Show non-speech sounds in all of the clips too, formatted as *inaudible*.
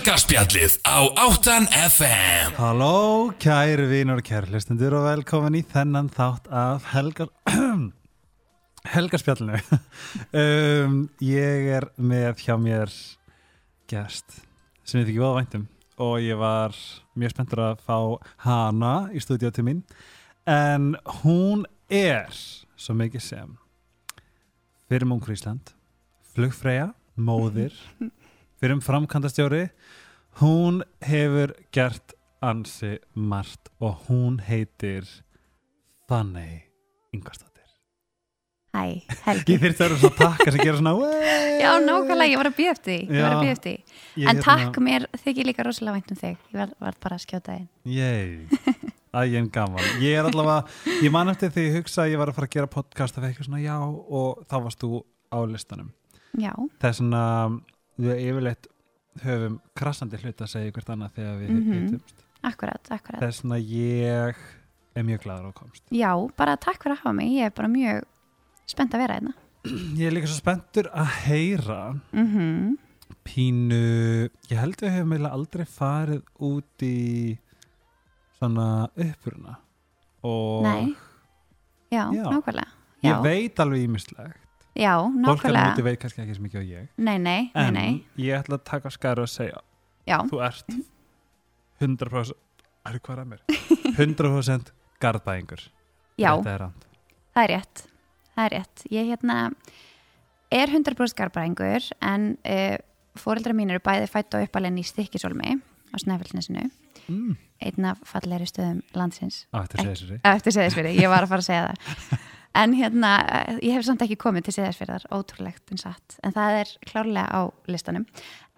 Helgarspjallið á 8 FM Halló, kæri vinur og kæri hlustendur og velkomin í þennan þátt af Helgar *clears throat* Helgarspjallinu *laughs* um, Ég er með hjá mér gest sem ég þykki góða væntum og ég var mjög spenntur að fá hana í stúdíu til mín. En hún er svo mikið sem fyrir munkur Ísland flugfreyja, móðir *laughs* fyrir um framkantastjóri hún hefur gert ansi margt og hún heitir Þannig Ingvarsdóttir Hæ, Helgi. Ég þyrfti að vera svona takka sem gera svona! *laughs* Já, nákvæmlega, ég var að býða eftir því. Ég var að Já. býða eftir því. Ég En hérna- takk mér þykir líka rosalega vænt um þig. Ég var, var bara að skjóta þig. Yey, æginn gaman Ég er allavega, ég man eftir því ég hugsa að ég var að fara að gera podcast af eitthvað svona já og þá varst þú á listanum Já, Það er svona, við yfirleitt höfum krassandi hlut að segja hvert annað þegar við Mhm. hittumst akkurat, akkurat. Er svona ég er mjög gladur á komst Já, bara takk fyrir að hafa mig. Ég er bara mjög spennt að vera hérna. *clears throat* Ég er líka svo spenntur að heyra Mm pínu, ég held við hefum eiginlega aldrei farið út í svona uppruna og Nei, já, Já. nákvæmlega. ég Já, veit alveg ímislegt já, fólk alveg múti nákvæmlega. veit kannski ekki sem ekki á ég Nei, nei, nei, en nei. ég ætla að taka skæru og segja Já, þú ert *laughs* 100% er hvað er að mér *laughs* 100% garðbæðingur já, þetta er það er rétt. Það er rétt. Ég hérna er 100% garbaræðingur en uh, fóreldra mín eru bæði fætt og uppalinn í Stykkisólmi á Snæfellsnesinu. mm. einn af fallegri stöðum landsins á þetta segja sér eftir Seðisfyrði, ég var að fara að segja það *laughs* en hérna, eh, ég hef samt ekki komið til Seðisfyrðar, ótrúlegt en satt. En það er klárlega á listanum.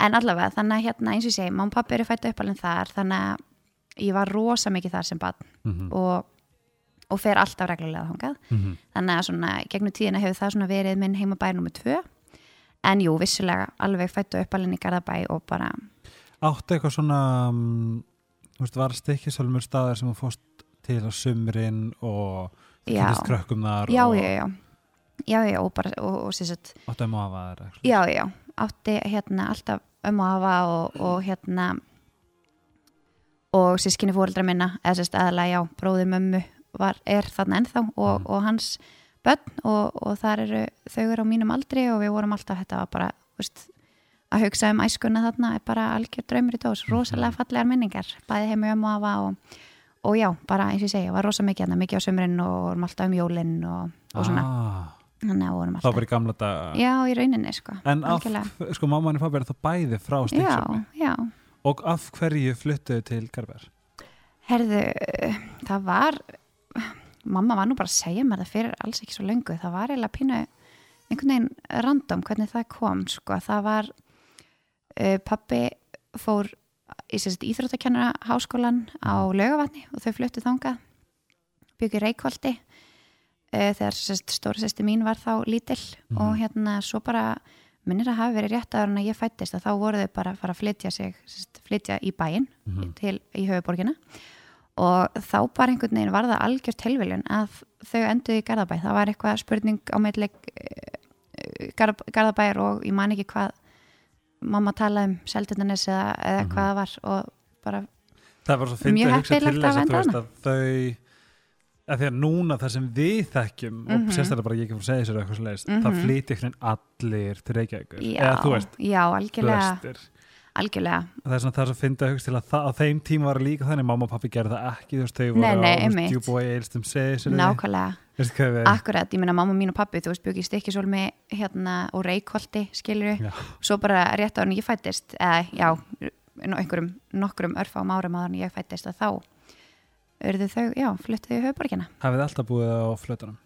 En allavega, þannig að hérna eins og ég segi og pappi eru fættu uppalinn þar þannig að ég var rosa mikið þar sem barn. Mm -hmm. og, og fer alltaf reglulega þangað. Þannig að svona, gegnum tíðina hefur það svona verið minn heimabæri nummer tvö. En jú, vissulega alveg fættu uppalinn í Garðabæ og bara, áttu eitthvað svona um, þú veist, var stikkisálmur staðar sem þú fórst til á sumrin og kynntist krökkum þar já, og já, já. Já, já, og bara, og, og sérst áttu um að hafa þær eitthvað. Já, já, átti hérna alltaf um að hafa og, og hérna og sískinni fóreldra minna eða sérst aðalega, já, bróðir mömmu var, er þarna ennþá og, Mhm. og hans börn og, og þar eru þau eru á mínum aldri og við vorum alltaf þetta var bara, veist, að hugsa um æskuna þarna er bara algjör draumur í dós. Rosalega fallegar minningar, bæði heim um að hafa og, og já, bara eins og ég segja var rosa mikið, hérna, mikið á sömurinn og vorum alltaf um jólinn og, og svona, ah, þannig vorum þá alltaf bara í gamla dag Já, í rauninni, sko. En af, sko mamma og pappi er þá bæði frá já og af hverju fluttuðu til Garber Herðu, það var mamma var nú bara að segja mér það fyrir alls ekki svo löngu, það var eiginlega pínu einhvern veginn random hvernig það kom sko, það var uh, pappi fór í íþróttakennara háskólan á laugavatni og þau fluttu þangað byggði reikvaldi uh, þegar sérst stóra sérsti mín var þá lítill Mhm. og hérna svo bara minnir að hafa verið rétt aður en að ég fættist að þá voru þau bara að fara að flytja sig sérst, flytja í bæinn Mhm. til í höfuborgina og þá bara einhvern veginn var það algjör tilviljun að þau enduði í Garðabæ það var eitthvað spurning á meðleik Garðabæjar og ég man ekki hvað mamma talaði um Seltjarnanes eða, eða Mhm. hvað það var og bara, það var svo fyndið að hugsa til þess að að þú veist að þau að því að núna það sem við þekkjum og Mhm. sérstaklega bara ég ekki fór að segja sér eitthvað svo leiðist, það Mhm. flytja einhvern veginn allir til Reykjavíkur. Já, eða þú veist, já, algjörlega. flestir. Algjörlega, það er svona það er svo fyndið að hugsa til að það, á þeim tíma var líka þannig, mamma og pappi gerði það ekki þú veist, þau voru Nei, nei, á djúbói eilstum nákvæmlega veistu hvað við akkurat, ég meina mamma mín og pappi, þú veist, byggi stikkisólmi hérna og reikholti, skilur Já. svo bara rétt á hann ég fættist eða já, einhverjum nokkrum örfám árum áður en ég fættist að þá urðu þau, já, fluttuðu í höfuborgina hafið þið alltaf búið á flötunum?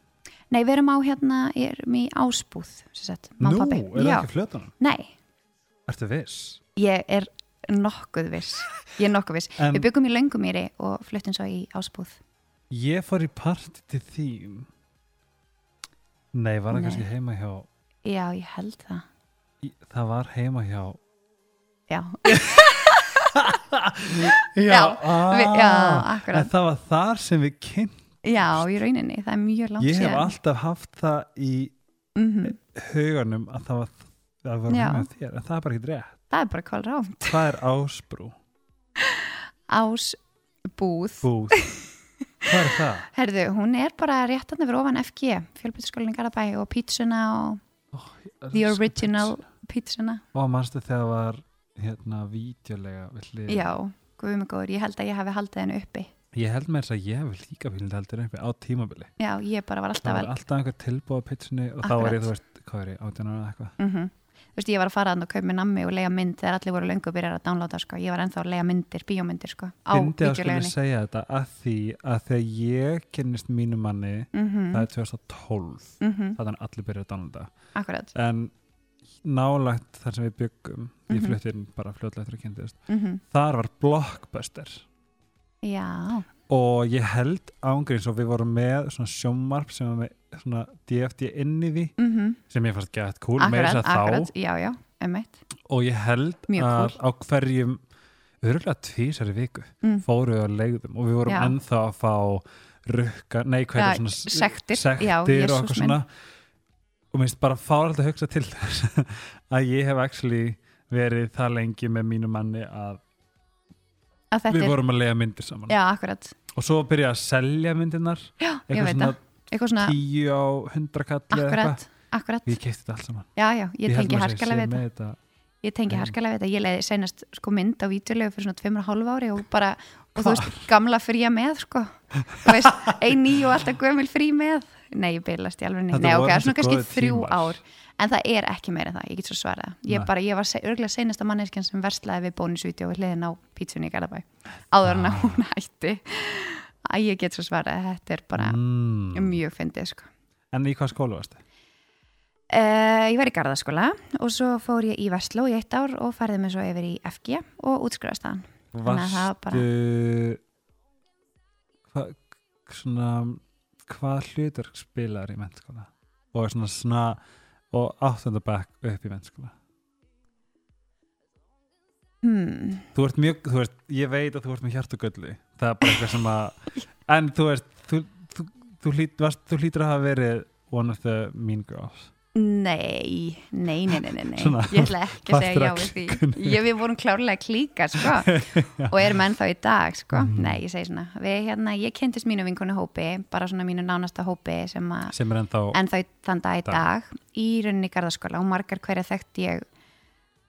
Nei, við erum á hérna, erum í ásbúð sem sagt, mamma nú, er það Já, ekki flötunum? nei, ertu viss? ég er nokkuð viss. Ég er nokkuð viss, *laughs* En- við byggum í löngumýri og fluttum svo í ásbúð ég fór í parti til þín. Nei, var það Nei. kannski heima hjá Já, ég held það. Í- það var heima hjá Já, *laughs* já, Já, ah, við, já en það var þar sem við kynnt Já, í rauninni, það er mjög langt ég hef síðan. alltaf haft það í mm huganum að það var það var Já. heima hjá þér, en það er bara ekki rétt. Það er bara kval rámt Hvað er ásbrú? Ásbúð. Búð Hvað er það? Herðu, hún er bara rétt hann yfir ofan FG fjölbyrðskólinn í Garabæ og pítsuna og the original pítsuna Og mannstu þegar var hérna vídeolega við hlið? Já, guðum mig góður, ég held að ég hafi haldið hennu uppi. Ég held með þess að ég hef líka fylgd heldur uppi á tímabili. Já, ég bara var Það alltaf var vel alltaf einhver tilbúið á pitsunni og þá var ég, Akkurat. þú veist, hvað er ég, átján ára eða eitthvað? Mm Þú veist, ég var að fara þannig að kaupa mér nammi og lega mynd þegar allir voru löngu byrjar að downloada sko. ég var ennþá að lega myndir, bíómyndir sko, á að skulle vídeolegunni segja þetta að því að þegar ég kynnist mínu manni mm það er 2012 -hmm. það er allir byrjað að downloada. Akkurat. En nálagt þar sem við byggum ég Mhm. flutti inn bara fljótlega eftir að kynntist mm þar var blockbuster. Já, og ég held ángríns og við vorum með svona sjómarp sem var með svona DFD inn í því mm sem ég fannst gett cool akkurat, þess að akkurat þá. Já, já, og ég held Mjög að á hverjum örgulega tvísari viku mm. fóru við að legðum og við vorum Já. ennþá að fá rukka, nei hvað Ja, er svona sektir, sektir og eitthvað svona. Og minnst bara fáralt að hugsa til þess *laughs* að ég hef actually verið það lengi með mínu manni að við vorum að lega myndir saman. Já, akkurat. Og svo byrja að selja myndirnar. Já, ég eitthvað veit það. Eitthvað svona, tíu á hundra kalli eða eitthvað. Akkurat, akkurat. Ég kefti þetta allt saman. Já, já, ég tengi harkalega við þetta. Ég tengi harkalega við þetta. Ég leiði senast sko mynd á vítjulegu fyrir svona tveimur og hálf ári og bara, og þú veist, gamla fría með sko, þú veist, ein ný og alltaf gömul frí með. Nei, ég byrlast í alveg Nei, ok, svona kannski þrjú ár En það er ekki meira en það, ég get svo svarað Ég, bara, ég var se- örugglega seinasta manneskjan sem verslaði við bónusvídeó við hliðin á pítsunni í Garðabæ áður en að Ah. hún hætti að ég get svo svarað, þetta er bara mm. mjög fyndið sko. en í hvað skólu varstu? uh, Ég var í Garðaskóla og svo fór ég í Vestló í eitt ár og færði mig svo yfir í FG og Þannig að það var bara- Varstu hvað svona hvað hlutur spilar í mennskóla og svona svona og áttundabæk upp í mennskóla hmm. þú ert mjög, þú veist, ég veit að þú ert með hjartugöllu það er bara eitthvað sem að *laughs* en þú veist, þú, þú, þú, hlýt, varst, þú hlýtur að hafa verið one of the mean girls Nei, nei, nei, nei, nei. Svona, ég ætla ekki að segja já við því ég, Við vorum klárlega klíka sko. *laughs* og erum ennþá í dag sko. Mhm. Nei, ég segi svona við, hérna, Ég kynntist mínu vinkonu hópi bara svona mínu nánasta hópi sem að sem er ennþá ennþá þann dag í Dag. í rauninni garðaskóla og margar hverja þekkt ég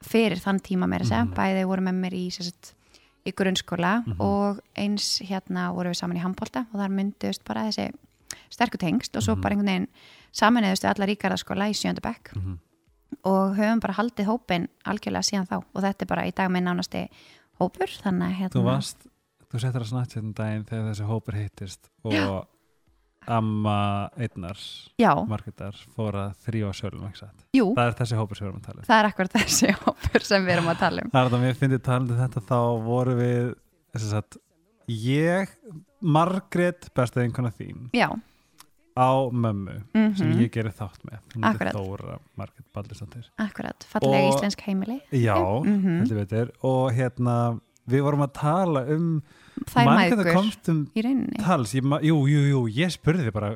fyrir þann tíma meira að segja, Mhm. bæði voru með mér í, sagt, í grunnskóla Mhm. og eins hérna voru við saman í handbólta og þar myndust bara þessi sterku tengst og svo Mhm. bara einhvern veginn saminuðustu allar í garðaskóla í sjönda bekk. Mhm. og höfum bara haldið hópin algjörlega síðan þá. Og þetta er bara í dag með nánasti hópur þannig að hérna þú varst, þú settir að snart hérna daginn þegar þessi hópur hittist og amma einnar já, marketar fór að þrjá jú, það er þessi hópur sem við erum að tala um. Það er akkur *laughs* þessi hópur sem við erum að tala um. Það er það mér finnir talandi um þetta þá voru við að ég Margrét, besta vinkona þín já, á mömmu sem mm ég gerir þátt með. Þóra Margrét Baldursdóttir. Akkurat, fallega íslensk heimili. Já, Mhm. heldur betur. Og hérna við vorum að tala um þær mægur um í rauninni. tals, ég, jú, jú, jú, ég spurði bara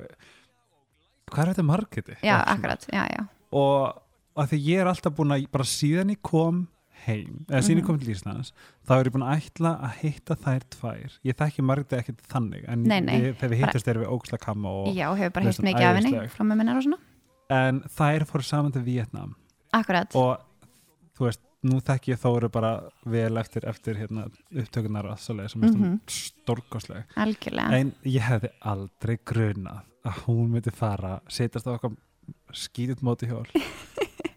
hvað er þetta Margréti? já, akkurat, já, já. Og að því ég er alltaf búin að bara síðan ég kom heim eða síðan ég Mhm. kom til Íslands þá er ég búin að ætla að hitta þær tvær. Ég þekki Margréti ekkert þannig en Nei, nei. Við, þegar við hittust erum við ógslag kamma og, já, hefur bara hún mikið af henni frá mömmunar og svona. En þær fóru saman til Vietnam akkurat, og þú veist, nú þekki ég Þóru bara vel eftir, eftir hérna, upptökunar og svoleiðis sem er Mhm. stórkosleg algjörlega. En ég hefði aldrei grunað að hún myndi fara setjast á okkar skýtut móti hjól.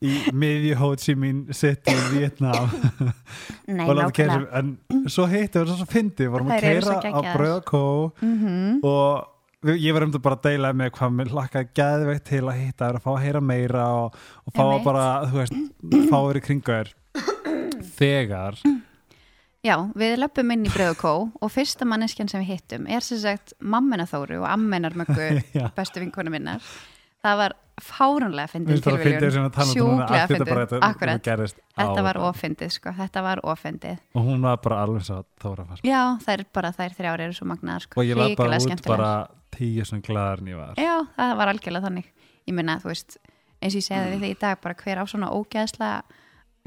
Í miðju Ho Chi Minh City í Vietnam nei, og nákvæmlega. en svo heitti við svo fyndi, vorum að keira á. Bröðakó mm og við- ég var um þetta bara að deila með hvað mér lakkaði geðveikt til að hitta þær og fá að heyra meira og, og fá að bara, þú veist, fá verið kringu þær. Þegar já, við löpum inn í Bröðukó og fyrsta manneskjan sem við hittum er sem sagt mammina Þóru og ammenar möggu *laughs* bestu vinkonu minnar. Það var fárunlega Mér fyndin finnst bara að fyndi þess tilviljun. að tala þetta núna, sjúklega þetta akkurat. þetta var áðan. ofindið sko, þetta var ofindið og hún var bara alveg svo þóra mér. já, þær bara þær þrjár eru svo magnaðar sko, og ég var bara út bara tíu sem glæðar en ég var. Já, það var algjörlega þannig. Ég minna, þú veist, eins og ég segði við þig í dag bara hver á svona ógeðslega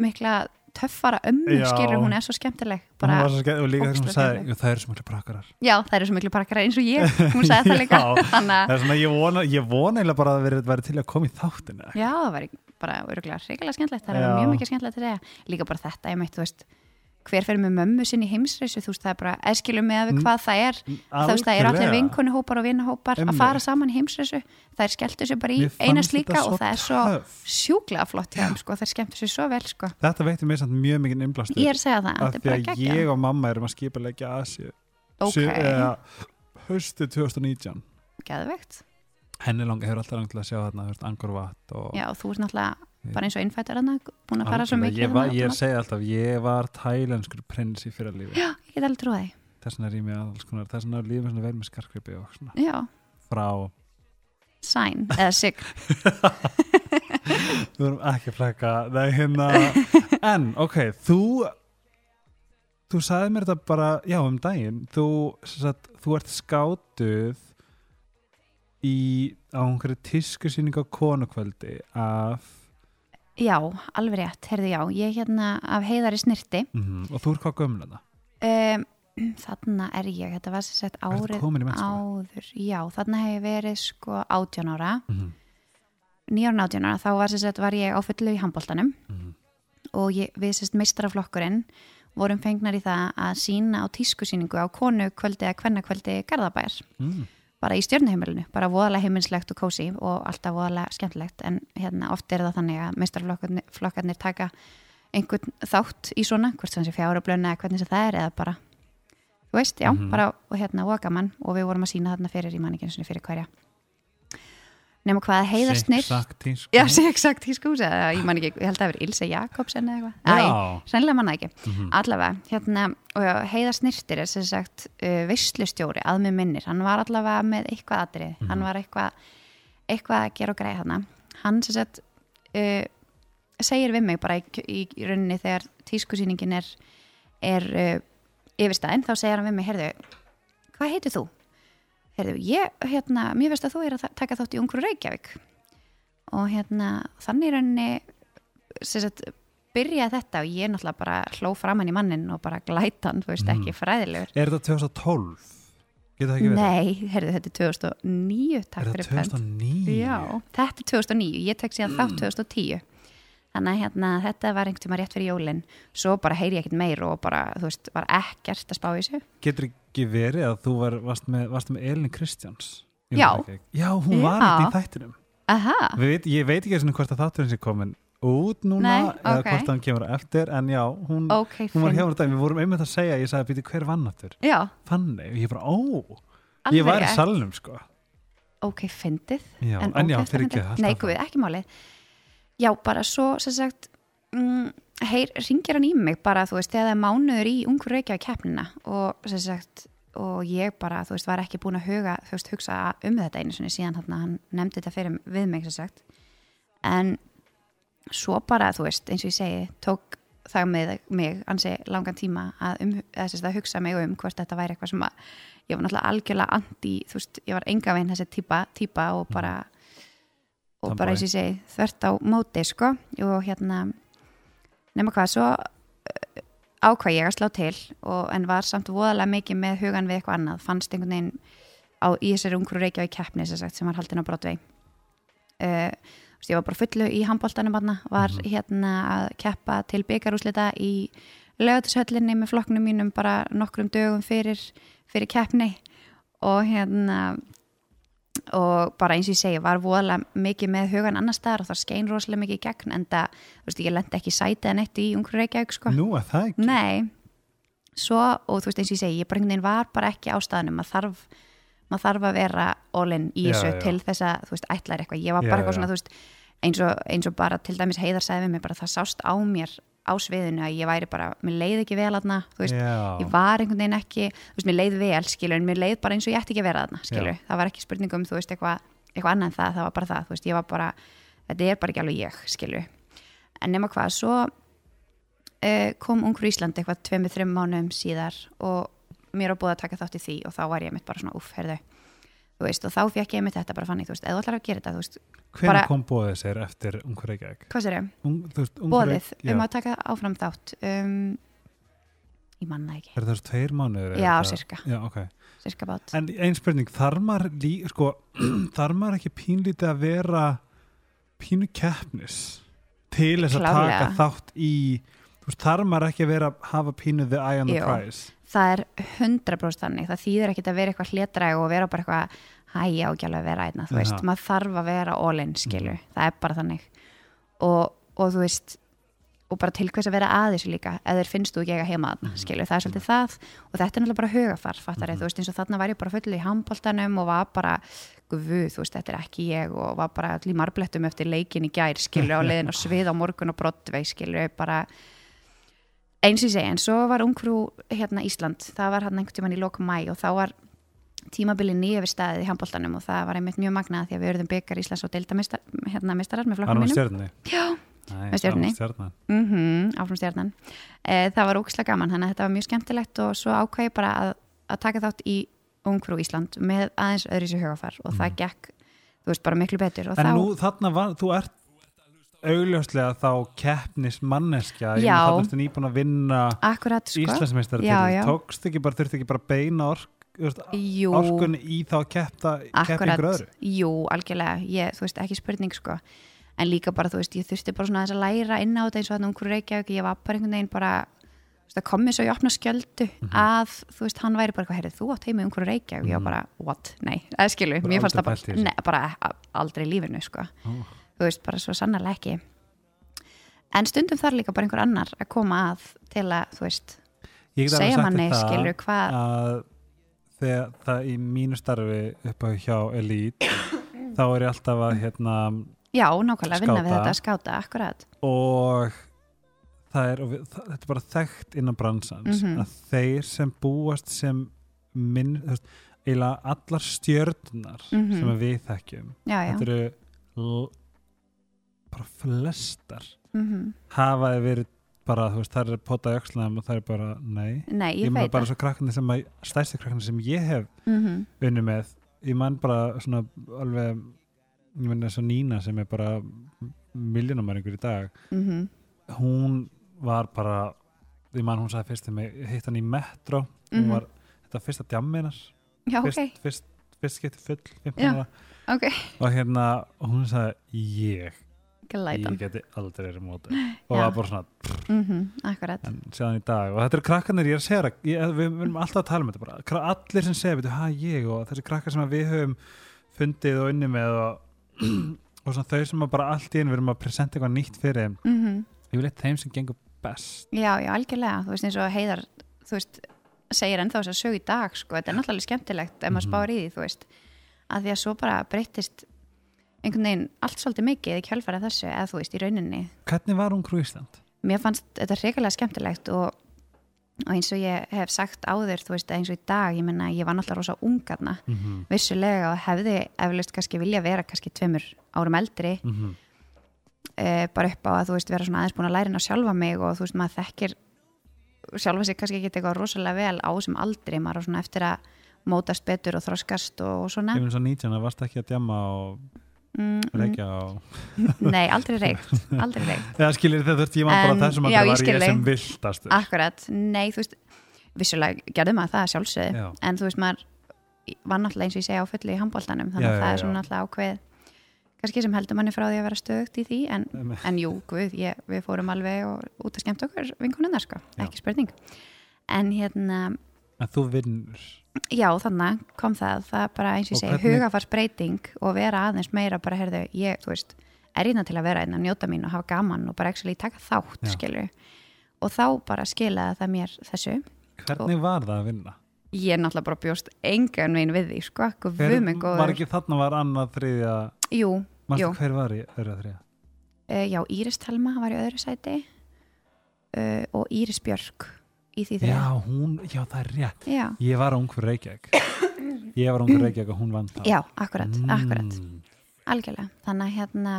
mikla töffara ömmu skilur, hún er svo skemmtileg. Bara, svo skemmt og líka þegar hún sagði skemmtileg. "Jú, það eru svo miklu prakkarar. Já, það eru svo miklu pakkar eins og ég. *laughs* Hún sagði það líka. Það að er svona, ég vona, ég vona eiginlega bara að vera, vera til að koma í þáttina já, það var bara örgulega hrigalega skemmtilegt. Það er mjög mikið skemmtilegt til það líka bara þetta, ég meitt, þú veist hver fyrir með mömmu sinni í heimsreisu þú veist, það er bara eðskilum með að við hvað það er. Þú veist, það eru allir vinkonihópar og vinahópar að fara saman í heimsreisu. Þær skelltu sér bara í Mér eina fannst slíka þetta og það er svo sjúklega flott hjá sko, þær skemmtu sér svo vel, sko. Þetta veitir mér samt mjög mikið innblástur. Ég er að segja það, af þetta er bara að geggja ég og mamma erum að skipa Asju ok, Haustið 2019 geðvegt Henni langa, hefur alltaf langt til að sjá þarna þú veist, Angkor Wat og já, þú ert náttúrulega bara eins og innfættar hann búin að fara svo Algjörlega. mikið ég, var, ég segi alltaf, ég var tælenskur prins í fyrra lífi allt. já, ég get alveg trúið þess vegna er ég með alls konar þess vegna er lífið svona vel með skarkripi og svona. Já, frá sæn, eða sig. *laughs* Við vorum ekki að flekka Nei, hérna *laughs* En, ok, þú Þú sagði mér þetta bara Já, um daginn. Þú, sem sagt, þú ert skátuð í á einhverju tískusýning á konukvöldi af já, alveg rétt, heyrðu já. Ég er hérna af heiðari snirti mm, og þú ert hvað gömul þetta um, *clears throat* þarna er ég, þetta var Er þetta árið áður. Já, þarna hef ég verið sko 18 ára. Mm, nýjárn 18 ára, þá var sem sagt var ég á fullu í handbóltanum mm, og ég, við sem sagt meistaraflokkurinn vorum fengnar í það að sína á tískusýningu á konu kvöldi eða kvennakvöldi Garðabæjar. Mm. Bara í stjörnuheimilinu, bara voðalega heimilslegt og kósi og alltaf voðalega skemmtilegt. En hérna oft er það þannig að meistarflokkarnir taka einhvern þátt í svona, hvort sem sé fjárablöna eða hvernig sem það er eða bara þú veist, já, Mhm. bara og hérna og gaman. Og við vorum að sína þarna fyrir í manninginu fyrir hverja nema hvað tísku já, sé exakt í skúsi ég man ekki, ég held að það verið Ilse Jakobsen eða eitthvað. Sennlega manna ekki. Mhm. Allavega, hérna, og heiða snirtir er sem sagt uh, veislustjóri að með minnir. Hann var allavega með eitthvað atrið. Mhm. Hann var eitthvað, eitthvað að gera og greið hana. Hann sem sagt uh, segir við mig bara í, í, í rauninni þegar tískusýningin er, er uh, yfirstæðin, þá segir hann við mig, heyrðu, hvað heitir þú? Heyrðu, ég, hérna, mér veist að þú er að ta- taka þátt í Ungru Reykjavík. Og hérna, þannig í rauninni, sem sagt, byrjaði þetta og ég náttúrulega bara hló framann í mannin og bara glætan, þú veist, Mm. ekki fræðilegur. Er þetta 2012? Getur það ekki verið? Nei, heyrðu, þetta er 2009, takk Er þetta 2009? Já, þetta er 2009, ég tek síðan Mm. þátt 2010. Þannig að hérna, þetta var einhvern tíma rétt fyrir jólinn. Svo bara heyri ég ekkert meir og bara, þú veist, var ekkert að spá í þessu. Getur ekki verið að þú var, varst, með, varst með Elin Kristjáns? Já. Já, hún var Já. þetta í þættinum. Veit, ég veit ekki hvort að þátturinn sé komin út núna Nei, eða ok. hvort hann kemur eftir en já, hún, ok, hún var hjá þetta, við vorum einmitt að segja ég sagði, býti hver vann aftur? Já, Fanny, og ég bara, ó, alveg ég var í salnum sko Ok, fyndið. já, en, já, ógeðslega fyrir ekki fyndið. Nei, guð, ekki málið. Já, bara svo, sem sagt, mm, heyr, ringir hann í mig bara, þú veist, þegar það er mánuður í ungur reykjaði keppnina og, sem sagt, og ég bara, þú veist, var ekki búin að huga, þú veist, hugsa um þetta einu sinni síðan hann, hann nefndi þetta fyrir við mig, sem sagt. En svo bara, þú veist, eins og ég segi, tók það með mig ansi langan tíma að, um, að, sagt, að hugsa mig um hvort þetta væri eitthvað sem að ég var náttúrulega algjörlega anti, þú veist, ég var enga veginn þessi típa, típa og bara og bara Tomboy. eins og ég segi þvert á móti, sko og hérna, nema hvað, svo uh, ákvað ég að slá til og, en var samt voðalega mikið með hugan við eitthvað annað, fannst einhvern veginn á, í þessari ungru Reykjavík keppni sem, sem var haldin á Broadway. Uh, ég var bara fullu í handbóltanum var Mhm. hérna að keppa til byggarúslita í lögatushöllinni með flokknum mínum bara nokkrum dögum fyrir, fyrir keppni. Og hérna og bara eins og ég segi, var voðalega mikið með hugan annar staðar og það skein rosalega mikið í gegn en það, þú veist, ég lendi ekki sætið en eitt í ungur Reykjavík, sko. Nú er það ekki? Nei, svo og þú veist eins og ég segi, ég bara einhvern veginn var bara ekki á staðanum, maður þarf maður þarf að vera all-in í Já, þessu já. til þess að, þú veist, ætlar eitthvað. Ég var Já, bara eitthvað já. svona, þú veist, eins og, eins og bara til dæmis heiðar sagði við mig, bara það sást á mér á sviðinu að ég væri bara, mér leiði ekki vel aðna, þú veist, já, ég var einhvern veginn ekki, þú veist, mér leið vel, skilur, en mér leið bara eins og ég ætti ekki að vera þarna, skilur, Já. það var ekki spurningum, þú veist, eitthvað eitthva annað en það, það var bara það, þú veist, ég var bara þetta er bara ekki alveg ég, skilur en nema hvað, svo uh, kom Ungur Ísland eitthvað tveimur, þreim mánuðum síðar og mér var búið að taka þátt í því og þá var ég mitt bara svona, uff, heyrðu þú veist, og þá fekk ég mitt þetta bara fannig, þú veist, eða þú ætlar að gera þetta, þú veist, Hvernig Bara- kom bóðið sér eftir Reykjavík? hvað sér ég, þú veist, bóðið Reykjavík- um já. að taka áfram þátt um, ég manna ekki Er það tveir mánuður? já, sirka, Já, ok. sirka bát En ein spurning, þarf maður, lí, sko, *clears throat* ekki pínlítið að vera pínu keppnis til þess að taka þátt í, þarf maður ekki að vera hafa pínu the eye on the Jú. prize? Það er 100% þannig, það þýðir ekkit að vera eitthvað hlétræg og vera bara eitthvað hæ, ég á ekki alveg að vera einna, þú veist, maður þarf að vera all-in, skilju, Mhm. það er bara þannig. Og, og þú veist og bara til hvers að vera að þessu líka eða þér finnst þú ekki eiga heima þarna, Mhm. skilju, það er svolítið það. Og þetta er náttúrulega bara hugafar, fattar Mhm. þú veist, eins og þarna var ég bara full í handboltanum og var bara, guð, þú veist, þetta er ekki ég. Og var bara allir marblettum eftir leikin í gær, skilju, á *laughs* leiðin og svið á morgun og brottveig, skilju, bara eins og ég segi, en svo var ungfrú hérna Ísland, það var hann einhvern tímann í lokum mæ og þá var tímabili nýja við staðið í handboltanum og það var einmitt mjög magnað því að við erum byggar Íslands og deildamistar hérna, með flokkum mínum stjörnni? Já. Nei, Með var stjörnan. mm áfram stjarnan e, það var ógislega gaman, þannig að þetta var mjög skemmtilegt og svo ákvað ég bara að, að taka þátt í ungfrú Ísland með aðeins öðru sér hugafar og það gekk þú veist, bara miklu betur Mhm. En þá, nú þarna var, þú ert augljóslega þá keppnis manneskja, ég Já. meina þarna ertu nýbúin að vinna akkurat sko. Íslandsmeistar Já, til, tókst ekki bara, þurfti ekki bara að beina ork, orkunni í þá að keppta, keppa ykkur öðru? jú, algjörlega. Ég, þú veist, ekki spurning sko. En líka bara, þú veist, ég þurfti bara svona aðeins að læra inn á þetta eins og þannig umhverju Reykjavík. Ég var bara einhvern veginn bara þú veist, það kom mér svo í opna skjöldu Mhm. að þú veist, hann væri bara eitthvað, heyrðu, þú átt heimi umhverju Reykjavík? Ég var bara, what, nei, eða skilu Bara mér fannst það bara, ne, bara aldrei lífinu, sko. Ó. þú veist, bara svo sannarlega ekki en stundum þarf líka bara einhver annar að koma að til að, þú veist segja manni, skilur, hvað að þegar það í mínu starfi upp á hjá Elite þá er ég alltaf að hérna já, nákvæmlega, vinna við þetta að skáta, akkurat og það er, og við, það, þetta er bara þekkt innan bransans Mhm. að þeir sem búast sem minn, þú veist, eiginlega allar stjörnunar Mhm. sem að við þekkjum já, já, þetta eru bara flestar mm hafa þeir verið bara, þú veist, það er potað í öxlaðum og það er bara, nei. Nei, ég ég meina bara svo krakkarnir sem að, stærsti krakkarnir sem ég hef mm unni með ég man bara svona alveg ég meina svo Nína sem er bara miljónumæringur í dag -hmm. hún var bara ég man hún sagði fyrst til mig hitt hann í Metro hún Mhm. var, þetta var fyrsta djamminar já, ok, fyrst, fyrst, fyrst getið full 15 Já. ára. ok. Og hérna hún sagði ég, Glætan. ég geti aldrei verið móti *laughs* og Já. var bara svona Mm akkurat. En séðan í dag og þetta eru krakkarnir ég er að segja það, við erum alltaf að tala um þetta bara. Kra- allir sem segja, veitu, hæ ég og þessi krakkar sem við höfum fundið og unni með og, *clears throat* og svona þau sem bara allt í einu við erum að presenta eitthvað nýtt fyrir mm ég vil eitthvað þeim sem gengur best. Já, já, algjörlega, þú veist eins og heiðar þú veist, segir ennþá þess að sög í dag sko, þetta er náttúrulega skemmtilegt ef maður Mhm. spáir í því, þú veist. Að því að svo bara breyttist einhvern veginn allt svolítið mikið í kjálfæra þessu eða þú veist, í rauninni hvernig var hún krú Ísland? mér fannst þetta hrigalega skemmtilegt og, og eins og ég hef sagt áður þú veist, eins og í dag, ég menna ég var náttúrulega rosa ungarna, Mm -hmm. vissulega og hefði eflaust kannski vilja vera kannski tveimur árum eldri Mm -hmm. e, bara upp á að þú veist vera svona aðeins búin að læra inn á sjálfa mig og þú veist maður þekkir sjálfa sig kannski ekki eitthvað rosalega vel á þessum aldri, maður er svona eftir að mótast betur og þroskast og, svona ég finn svo 19 að varst ekki að djama og mm, mm, reykja og *laughs* Nei, aldrei reykt, aldrei reykt. *laughs* Já, skilir þið, ég man bara þessum að það var ég sem viltastur Akkurat, nei, þú veist vissulega gerði maður það sjálfsögðu. Já. en þú veist maður var náttúrulega eins og ég segja á fullu í handbóltanum þannig Já, að já, það er já. svona náttúrulega ákveð kannski sem heldur manni frá því að vera stöðugt í því en, en jú, guð, ég, við fórum alveg og, út að skemmt okkur vinkonunnar sko, ekki spurning. En hérna, en þú vinnur já þannig kom það, það bara eins og Og segi hugafarsbreyting og vera aðeins meira bara, heyrðu, ég, veist er hérna til að vera einn að njóta mín og hafa gaman og bara actually taka þátt, skilur og þá bara skilaði það mér þessu. Hvernig var það að vinna? ég náttúrulega bara bjóst engan veginn við því sko, minn var ekki þarna var annað þriðja? Jú, Jú. Hver var í öðru að þriðja? uh, já, Íris Telma var í öðru sæti. Uh, og Íris Björk í því Já, þriða hún, já það er rétt. Já, Ég var ung fyrir Reykjavík. *coughs* Ég var ung fyrir Reykjavík og hún vann það. Já akkurat, akkurat. Mm. algjörlega, þannig að hérna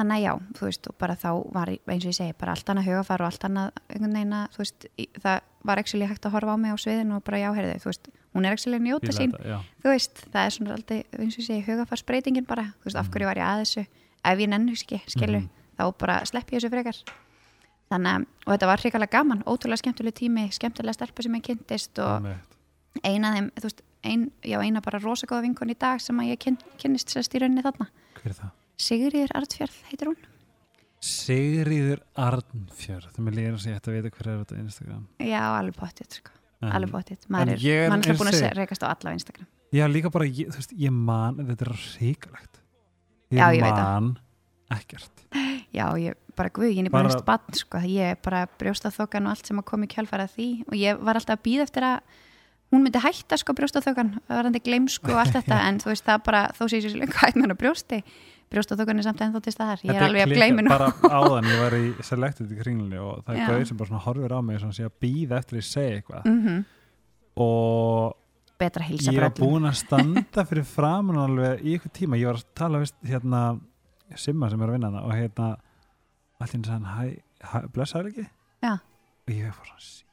þannig að já, þú veist, og bara þá var eins og ég segi, bara allt annað hugafar og allt annað einhvern veginn að, þú veist, það var ekki hægt að horfa á mig á sviðinu og bara já, heyrðu, þú veist, hún er ekki njóta sín. þetta, já. þú veist, það er svona alltaf, eins og ég segi, hugafarsbreytingin bara, þú veist, af Mhm. hverju var ég að þessu? Ef ég nennu ekki, skilu, þá bara slepp ég þessu frekar þannig að, þetta var hrikalega gaman, ótrúlega skemmtileg tími skemmtilega stelpa sem ég kynntist og eina þeim, þú veist, ein, já, eina bara rosagóða vinkon í dag sem að ég kyn, kynnist sérst í rauninni þarna. Hver er það? Sigriður Artfjörð heitir hún. Sigriður Arnfjörð. Það með líður að ég ætti að vita hver er þetta Instagram. Já, alveg pottitt, sko, alveg en maður er, er- er búin að rekast á alla á Instagram. Já, líka bara, ég, þú veist, ég man þetta er ríkalegt ég, Já, ég man ekkert. Já, ég bara guð, ég er Bara- næst bann sko, ég er bara brjóstaþokan og allt sem að koma í kjálfæra því. Og ég var alltaf að býða eftir að hún myndi hætta sko brjóstaþokan varandi gleimsku og allt þetta. *laughs* En þú veist það bara, þó sé ég sér lengur hætt með hann að brjósti brjóstaþokan er samt ennþá til staðar. Ég er alveg að nú bara áðan, ég var í Selected í kringlunni og það er Já. gauð sem bara horfir á mig að býða eftir að segja eitthvað. Mm og betra að hilsa ég var búin að standa *laughs* fyrir framan alveg í ykkur tíma, ég var að tala vist, hérna, Simma sem er að vinna hana og hérna, allir hann sagði hæ, hæ, blessaður ekki? Já. og ég var svona, sí,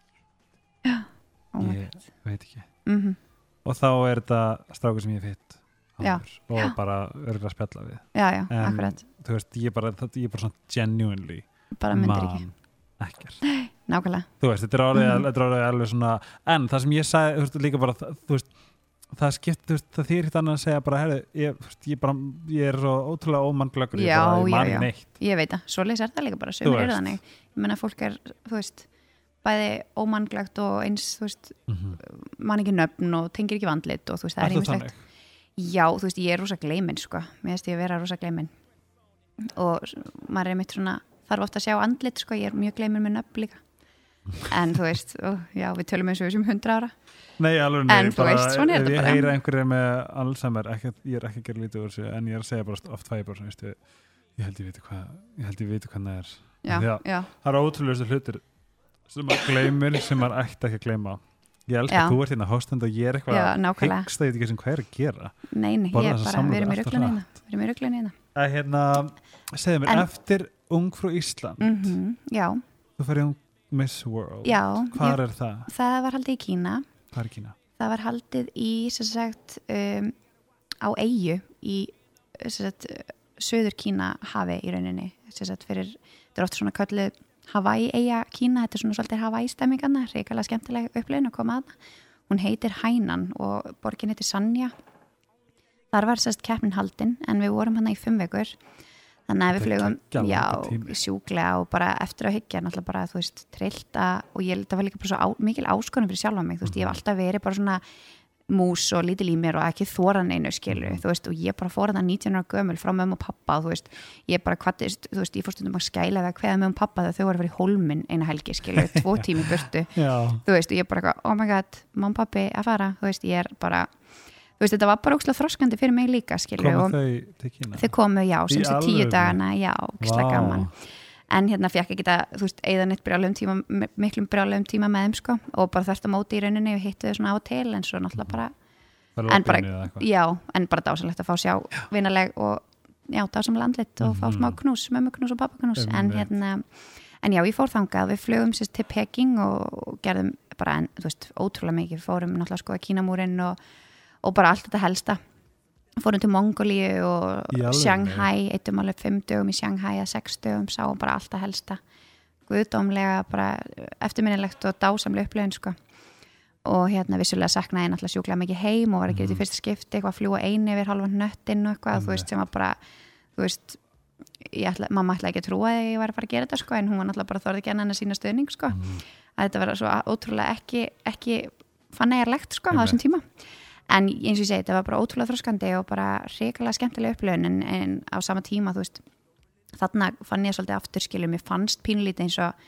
oh my ég God. veit ekki Mhm. og þá er þetta strákur sem ég fitt Já. og Já. bara örgulega spjalla við já, já, En- akkurat, þú veist, ég er bara, bara svona genuinely bara myndir ekki ekkert nákvæmlega, þú veist, þetta er þetta er orðið alveg svona en það sem ég sagði, þú veist, líka bara þú veist, það skipt, þú veist, það þýr hitt annað að segja bara, herri, ég, ég bara ég er svo ótrúlega ómannglöggur ég ég ég veit það, svoleiðis er það líka bara sömur veist. þannig, ég menna fólk er þú veist, bæði ómannglegt og eins, þú veist, mm man ekki nöfn og tengir ekki vandlit og þú veist, það er þannig? Já, þú veist, ég er rosa gleimin sko, mér veist ég að vera rosa gleimin. Og maður er mitt svona þarf ofta að sjá andlit sko, ég er mjög gleimin með nöfn líka en þú veist, ó, já, við tölum eins og þessum hundra ára. Nei, alveg nei, En bara, veist, er ef ég bara. heyra einhverju með Alzheimer, ekki, ég er ekki að gera lítið úr þessu en ég er að segja bara oft fæ ég bara veistu, ég held ég viti hvað ég held ég viti hvað það er. Já, Já. já, það eru ótrúlega hlutir sem maður gleymir sem maður ætti ekki að gleyma. Ég elska Já. að þú ert hérna hóstand og ég er eitthvað að ég veit ekki sem hvað er að gera. Nei, nei, Borða ég er bara, við erum í rugglinni hérna við erum í rugglinni hérna. Að hérna, segðu mér, En- eftir Ungfrú Ísland mm Já, þú færði um Miss World. Já, hvað er það? það var haldið í Kína. Kína? það var haldið í sem sagt um, á eigu í sem sagt söður Kína hafi í rauninni. Sem sagt fyrir, þetta er oft svona kölluð Hawaii eiga Kína, þetta er svona svolítið Hawaii stemmingarna, reikalega skemmtileg upplifin að koma að hún heitir Hænan og borgin heitir Sanja þar var sérst keppnin haldin en við vorum hana í fimm vekur þannig að við geggjað já, sjúklega og bara eftir að hyggja náttúrulega bara, þú veist, trillta og ég, það var líka bara svo á, mikil áskonum fyrir sjálfa mig, þú veist, ég hef Mhm. alltaf verið bara svona mús og lítil í mér og ekki þóran einu skilur, Mhm. þú veist, og ég bara fór það 19 ára gömul frá mömmu og pappa og þú veist, ég bara kvattist, þú veist, ég fór stundum að skæla að kveða mömmu og pappa þegar þau voru að vera í hólminn eina helgi, skilur, tvo *laughs* tími burtu. Þú veist, og ég bara, oh my god og pappi að fara, þú veist, ég er bara veist, þetta var bara ókslega þroskandi fyrir mig líka og þau til Kína? þau komu, já, sem sé tíu dagana já, Vá. gaman en hérna fekk ekki það, þú veist, eða neitt brjálegum tíma, mi- miklum brjálegum tíma með þeim sko, og bara þvert á móti í rauninni við hittu þau svona á og til, en svo náttúrulega bara en bara- já, en bara dásalegt að fá sjá vinaleg og já, dásamlega andlit og fá Mhm. smá knús, mömmu knús og pappa knús en hérna, en já, ég fór þangað við flugum sérst til Peking og, og gerðum bara, en, þú veist, ótrúlega mikið fórum náttúrulega sko að Kínamúrin og, og bara allt þetta helsta. Fórum til Mongolíu og alvörunni? Shanghai, eittum alveg fimm dögum í Shanghai að sex dögum, sáum bara allt það helsta. Guðdómlega bara eftirminnilegt og dásamlega upplöðin sko. Og hérna vissulega saknaði ég náttúrulega sjúklega mikið heim og var ekki mm. í fyrsta skipti eitthvað að fljúa eini yfir halvan nöttin og eitthvað, þú veist, sem var bara þú veist, ætla, mamma ætla ekki að trúa að ég var að fara að gera þetta sko en hún var náttúrulega bara þorði ekki enn að sína stöðning sko. Mm. að þetta var svo ótrúlega ekki, ekki en eins og ég segi, þetta var bara ótrúlega þroskandi og bara reikalega skemmtilega upplöðun en, en á sama tíma, þú veist þarna fann ég svolítið aftur skilur mér fannst pínlítið eins og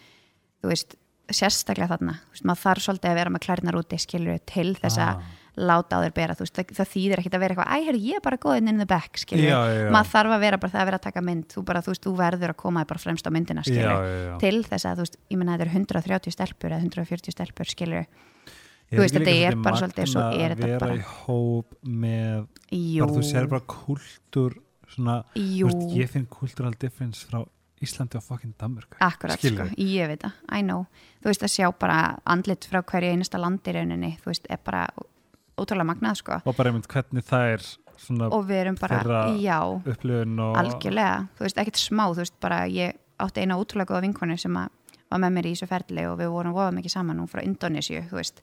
þú veist, sérstaklega þarna þú veist, maður þarf svolítið að vera með klærnar úti skilur til þess að Ah. láta á þér bera þú veist, það, það þýðir ekkit að vera eitthvað æ, herri, ég er bara góðinn in the back skilur maður þarf að vera bara það að vera að taka mynd þú bara, þú veist, þú verður að koma bara fremst á myndina skilur til þess að, þú veist, ég menna þetta er 130 stelpur eða 140 stelpur skilur Ég þú veist, þetta er bara svolítið, svo er að þetta vera bara- í hóp með bara þú sér bara kultúr svona, jú, þú veist, ég finn cultural difference frá Íslandi og fucking Danmörk akkurat sko, ég veit það, I know. Þú veist að sjá bara andlit frá hverju einasta landi í rauninni, þú veist, er bara ótrúlega magnað sko. Og bara einmitt hvernig það er svona og við erum bara, Þeirra- já, upplifun og algjörlega. Þú veist, ekkert smá, þú veist, bara ég átti eina ótrúlega góða vinkonu sem að var með mér í þessu ferli og við vorum voða mikið saman hún frá Indonésiu, þú veist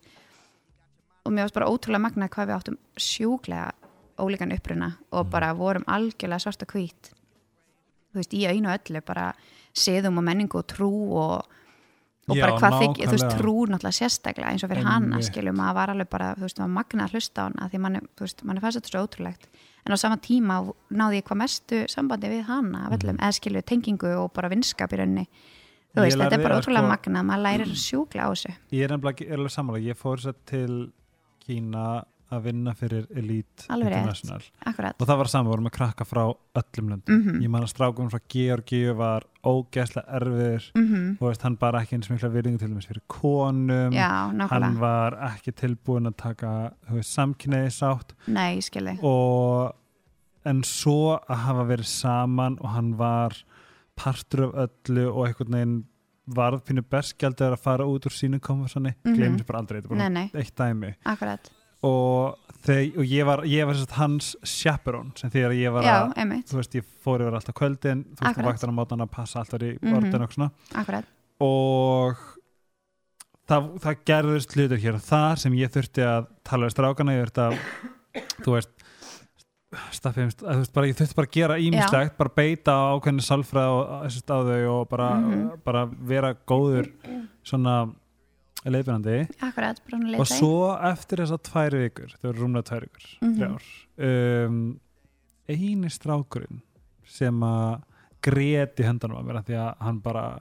mér varst bara ótrúlega magnað hvað við áttum sjúklega ólíkan uppruna og Mhm. bara vorum algjörlega svart og hvít. Þú veist, í einu öllu bara siðum og menningu og trú og, og Já, bara hvað þykir, þú veist, trú náttúrulega sérstaklega eins og fyrir hana, skiljum maður var alveg bara, þú veist, maður magnað að hlusta á hana því manni, þú veist, manni fannst þetta svo ótrúlegt. En á sama tíma náði ég hvað mestu sambandi við hana af öllum, eða skilju tengingu og bara vinskap í rauninni. Þú. Ég veist, þetta er bara að ótrúlega sko- magnað maður lærir *clears throat* sjúkla á þessu. Ég er nefnilega ekki- er alveg sammála, ég fór sér til Kína að vinna fyrir Elite Alveg rétt. International. Akkurat, og það var saman, við vorum með krakka frá öllum löndum. Mhm. ég man að strákum frá Georgíu var ógeðslega erfiður. Mm og veist, hann bara ekki eins mikla virðingu til dæmis fyrir konum. Já, hann var ekki tilbúin að taka samkynniði sátt nei, og en svo að hafa verið saman og hann var partur af öllu og einhvern veginn varð pínu berskjaldur að fara út úr sínu konversani, mm. -hmm. glemur sér bara aldrei þetta er bara nei, nei, eitt dæmi. Akkurat. Og, þeir, og ég var, ég var sérst, hans chaperón sem þegar ég var já, að þú veist, ég fór yfir alltaf kvöldin þú veist, vaktar á mótan að passa alltaf í Mhm. orðin og svona. Akkurat. Og það, það gerðist hlutur hér og þar sem ég þurfti að tala við strákana, ég þurfti að þú veist staffið, að, þú veist, bara, ég þurfti bara að gera ímislegt bara beita á ákveðinu salfræð og þessist á þau og bara, Mhm. bara vera góður svona leiðbyrjandi akkurat, og svo eftir þessar tvær vikur þau eru rúmlega tvær vikur, Mhm. þrjár um, eini strákurinn sem að greti höndanum að af því að hann bara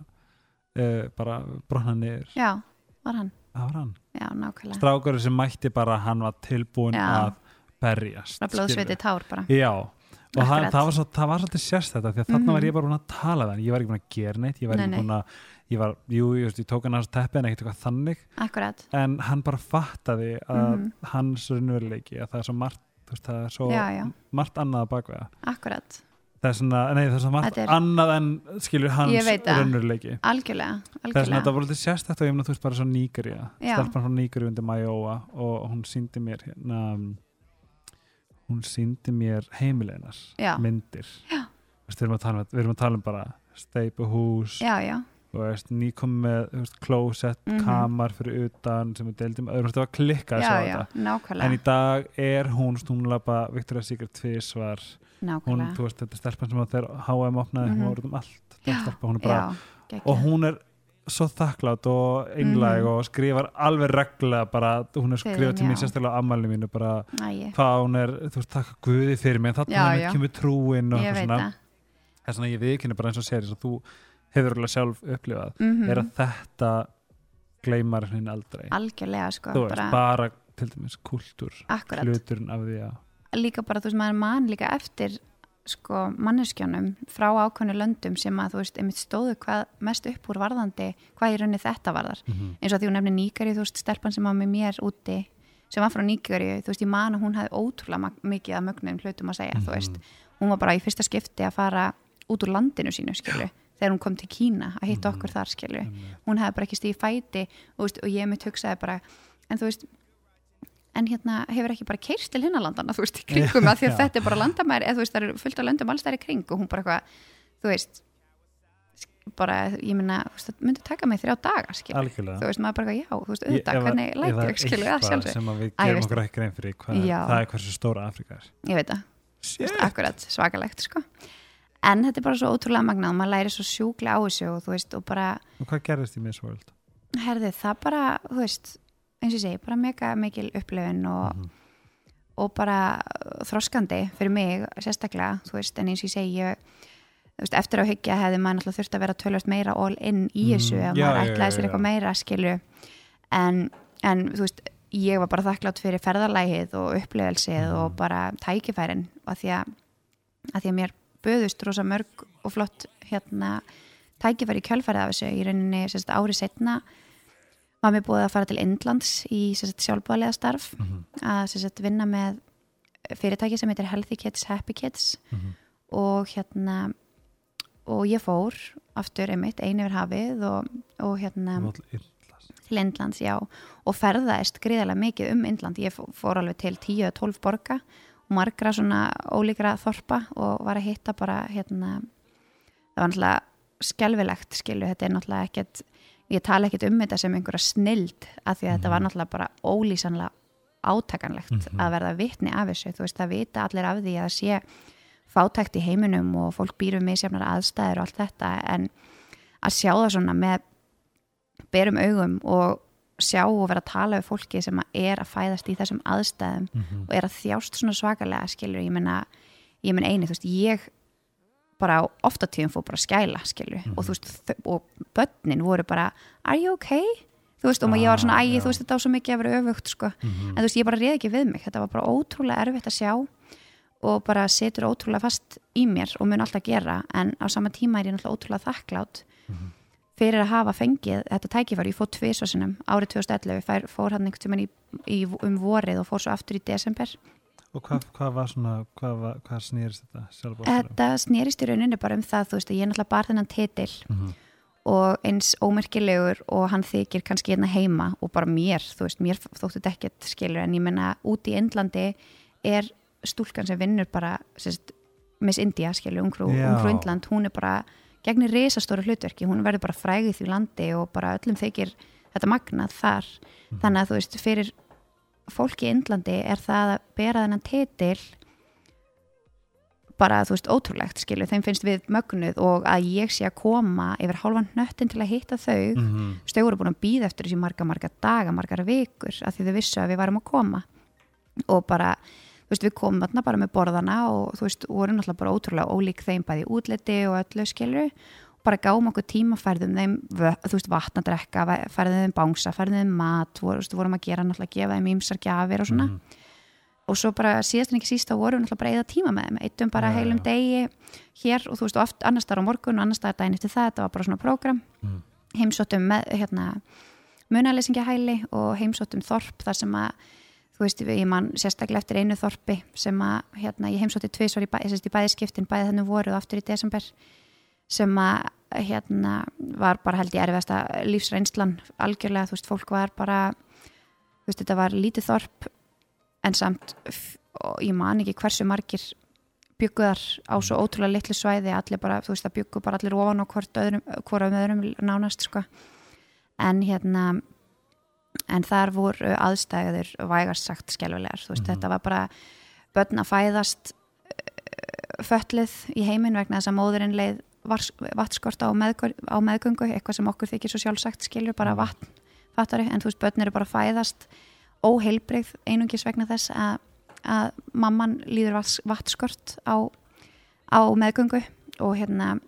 uh, bara brotna niður já, var hann, var hann já, strákurinn sem mætti bara að hann var tilbúin Já. að berjast bara blóðsviti tár bara. Já og það, var svo, það var svolítið sérst þetta því að þarna Mhm. var ég bara búin að tala hann. Ég var ekki búin að gera neitt ég var Nei, ekki búin að ég var, jú, ég, veist, ég tók hann hans teppi en ekkert eitthvað þannig. Akkurat, en hann bara fattaði að Mhm. hans raunveruleiki að það er svo margt veist, það er svo Já, já. margt annað að bakveða akkurat. Það er svona, nei það er svo margt er- annað en skilur hans raunveruleiki. Algjörlega, það er svona, algjörlega. það voru litið sérstætt og ég meina þú veist bara svo nýgurja Já. stelpan frá nýgurju undir Majóa og hún síndi mér hérna hún síndi mér heimileinar Já. myndir Já. Veist, við, erum um, við erum að tala um bara steipuhús já, já, og veist, nýkom með veist, klósett, Mhm. kamar fyrir utan sem er deildum öðrum, þetta var klikkað en í dag er hún stúnlapa Victoria's Secret tvísvar hún, nákvæmlega þú veist, þetta er stelpan sem þegar H&M opnaði, Mhm. hún var út um allt Já, stelpa, hún bara, og hún er svo þakklátt og einlæg Mhm. og skrifar alveg regla bara, hún er skrifað til mín sérstaklega á ammælinu mínu bara Æi, hvað hún er, þú veist, takk Guði fyrir mig en Já, þarna já. kemur trúin og svona það er svona ég viðkynni bara eins og sér eins og þú hefur alveg sjálf upplifað Mhm. er að þetta gleymar henni aldrei algjörlega sko þú veist, bara, bara til dæmis akkurat, hluturinn af því að líka bara þú veist maður mann líka eftir sko manneskjónum frá ákveðnu löndum sem að þú veist einmitt stóðu hvað mest upp úr varðandi hvað í rauninni þetta varðar. Eins og því hún nefnir Nígari, þú veist, stelpan sem var með mér úti, sem var frá Nígari þú veist, ég man að hún hafði ótrúlega mikið að mögnum hlutum að segja, þú veist. Hún var bara í fyrsta skipti að fara út úr landinu sínu, skilju, þegar hún kom til Kína að hitta okkur þar, skilju hún hefði bara ekki stíði fæti og, veist, og ég mitt hugsaði bara, en þú veist en hérna hefur ekki bara keirst til hinnalandana, þú veist, í kringum að því að þetta er bara landamæri, eða þú veist, það eru fullt af löndum alls þær í kring og hún bara eitthvað, þú veist bara, ég minna, þú veist, það myndi taka mig þrjá daga, skilju, algjörlega. Þú veist, maður bara eitthvað, já, þú veist, auðvitað, hvernig það ég, skilju, það sjálfsög sem að við gerum veist- okkur ekki grein fyrir hvað, það er hversu stóra Afrika er. Ég veit það, Shit. akkurat, svakalegt, sko. En þetta er bara svo ótrúlega magnað maður læri svo sjúklega á þessu og þú veist, og bara og hvað gerðist í Miss World? herði, það bara, þú veist eins og ég segi, bara mega mikil upplifun og, Mhm. og bara þroskandi fyrir mig sérstaklega, þú veist, en eins og ég segi ég, þú veist, eftir á hyggja hefði maður náttúrulega þurft að vera tölvöld meira all in í Mm, þessu, ef já, maður já, ætlaði sér eitthvað meira, skilju en, en, þú veist ég var bara þakklátt fyrir ferðalægið og upplifelsið Mhm. og bara tækifærin að því að, að því að mér böðust rosa mörg og flott hérna tækifæri kjölfærið af þessu í rauninni sérst, ári setna var mér búið að fara til Indlands í sjálfbáðlega starf. Mhm. að sérst, vinna með fyrirtæki sem heitir Healthy Kids, Happy Kids. Mhm. og hérna og ég fór aftur einmitt einu yfir hafið og, og hérna til Indlands, já, og ferðaðist gríðarlega mikið um Indland, ég fó- fór alveg til 10-12 borga og margra svona ólíkra þorpa og var að hitta bara hérna það var náttúrulega skelfilegt skilu, þetta er náttúrulega ekkert ég tala ekkert um þetta sem einhverja snild af því að þetta var náttúrulega bara ólýsanlega átakanlegt að verða vitni af þessu, þú veist, það vita allir af því að sé fátækt í heiminum og fólk býr við misjafnar aðstæður og allt þetta en að sjá það svona með berum augum og sjá og vera að tala við fólki sem að er að fæðast í þessum aðstæðum og er að þjást svona svakalega skilur, ég menna, ég menna eini þú veist, ég bara ofta tíðum fór bara að skæla skilur og þú veist, þau- og börnin voru bara, are you okay? þú veist, og ég var svona, Ah, æ, já. þú veist, þetta á svo mikið að vera öfugt sko, en þú veist, ég bara reið ekki við mig. Þetta var bara ótrúlega erfitt að sjá og bara setur ótrúlega fast í mér og mun alltaf gera, en á sama tíma er ég náttúrulega ótrúlega þakklátt fyrir að hafa fengið þetta tækifæri, ég fór tvisasinum árið 2011, fær, fór hann einhvern í, um vorið og fór svo aftur í desember Og hvað, hvað var svona, hvað, var, hvað snýrist þetta sjálfbóðslega? þetta snerist í rauninni bara um það þú veist að ég náttúrulega bar þennan titil Mhm. og eins ómerkilegur og hann þykir kannski hérna heima og bara mér, þú veist, mér þóttu þetta ekkert skilur. En ég menna út í Indlandi er stúlkan sem vinnur bara sérst, Miss India skilur, ungrú, ungrú Indland, hún er bara gegnir risastóru hlutverki, hún verður bara fræg í því landi og bara öllum þykir þetta magnað þar, þannig að þú veist fyrir fólki í Indlandi er það að bera þennan titil bara, þú veist, ótrúlegt skilur, þeim finnst við mögnuð og að ég sé að koma yfir hálfan hnöttin til að hitta þau mm. Mhm. þau voru búin að býða eftir þessi marga, marga daga margar vikur, af því þau vissu að við varum að koma og bara þú veist, við komum þarna bara með borðana og þú veist, vorum náttúrulega bara ótrúlega ólík þeim bæði útliti og öllu skilur bara gáum okkur tíma, færðum þeim veist, vatn að drekka, færðum þeim bánsa færðum þeim mat, voru, þú veist, vorum að gera náttúrulega að gefa þeim ímsar gjafir og svona Mhm. og svo bara síðast en ekki síst þá vorum við náttúrulega bara eða tíma með þeim, eittum bara Já, heilum já. degi hér og þú veist, oft annars staðar á morgun og annars staðar daginn eftir það, þetta var bara svona prógram Mm. heimsóttum með hérna, munaleysingahæli og heimsóttum þorp þar sem að þú veist, ég man sérstaklega eftir einu þorpi sem að hérna, ég heimsótti tvisvar í, bæ, í bæðiskiptin, bæði þannig voru og aftur í desember sem að hérna, var bara held ég erfiðasta lífsreynslan algjörlega, þú veist, fólk var bara þú veist, þetta var lítið þorp en samt og ég man ekki hversu margir bygguðar á svo ótrúlega litlu svæði allir bara, þú veist, það byggu bara allir ofan á hvort öðrum, hvora með öðrum nánast sko. en hérna en þar voru aðstæður vægast sagt skelfilegar, þú veist, Mhm. þetta var bara börn að fæðast eh, fötluð í heiminn vegna þess að móðurinn leið vatnskort á, á meðgöngu, eitthvað sem okkur þykir svo sjálfsagt skilur bara Mhm. vatn, fattari en þú veist, börn eru bara fæðast óheilbrigð einungis vegna þess að, að mamman líður vatnskort á, á meðgöngu og hérna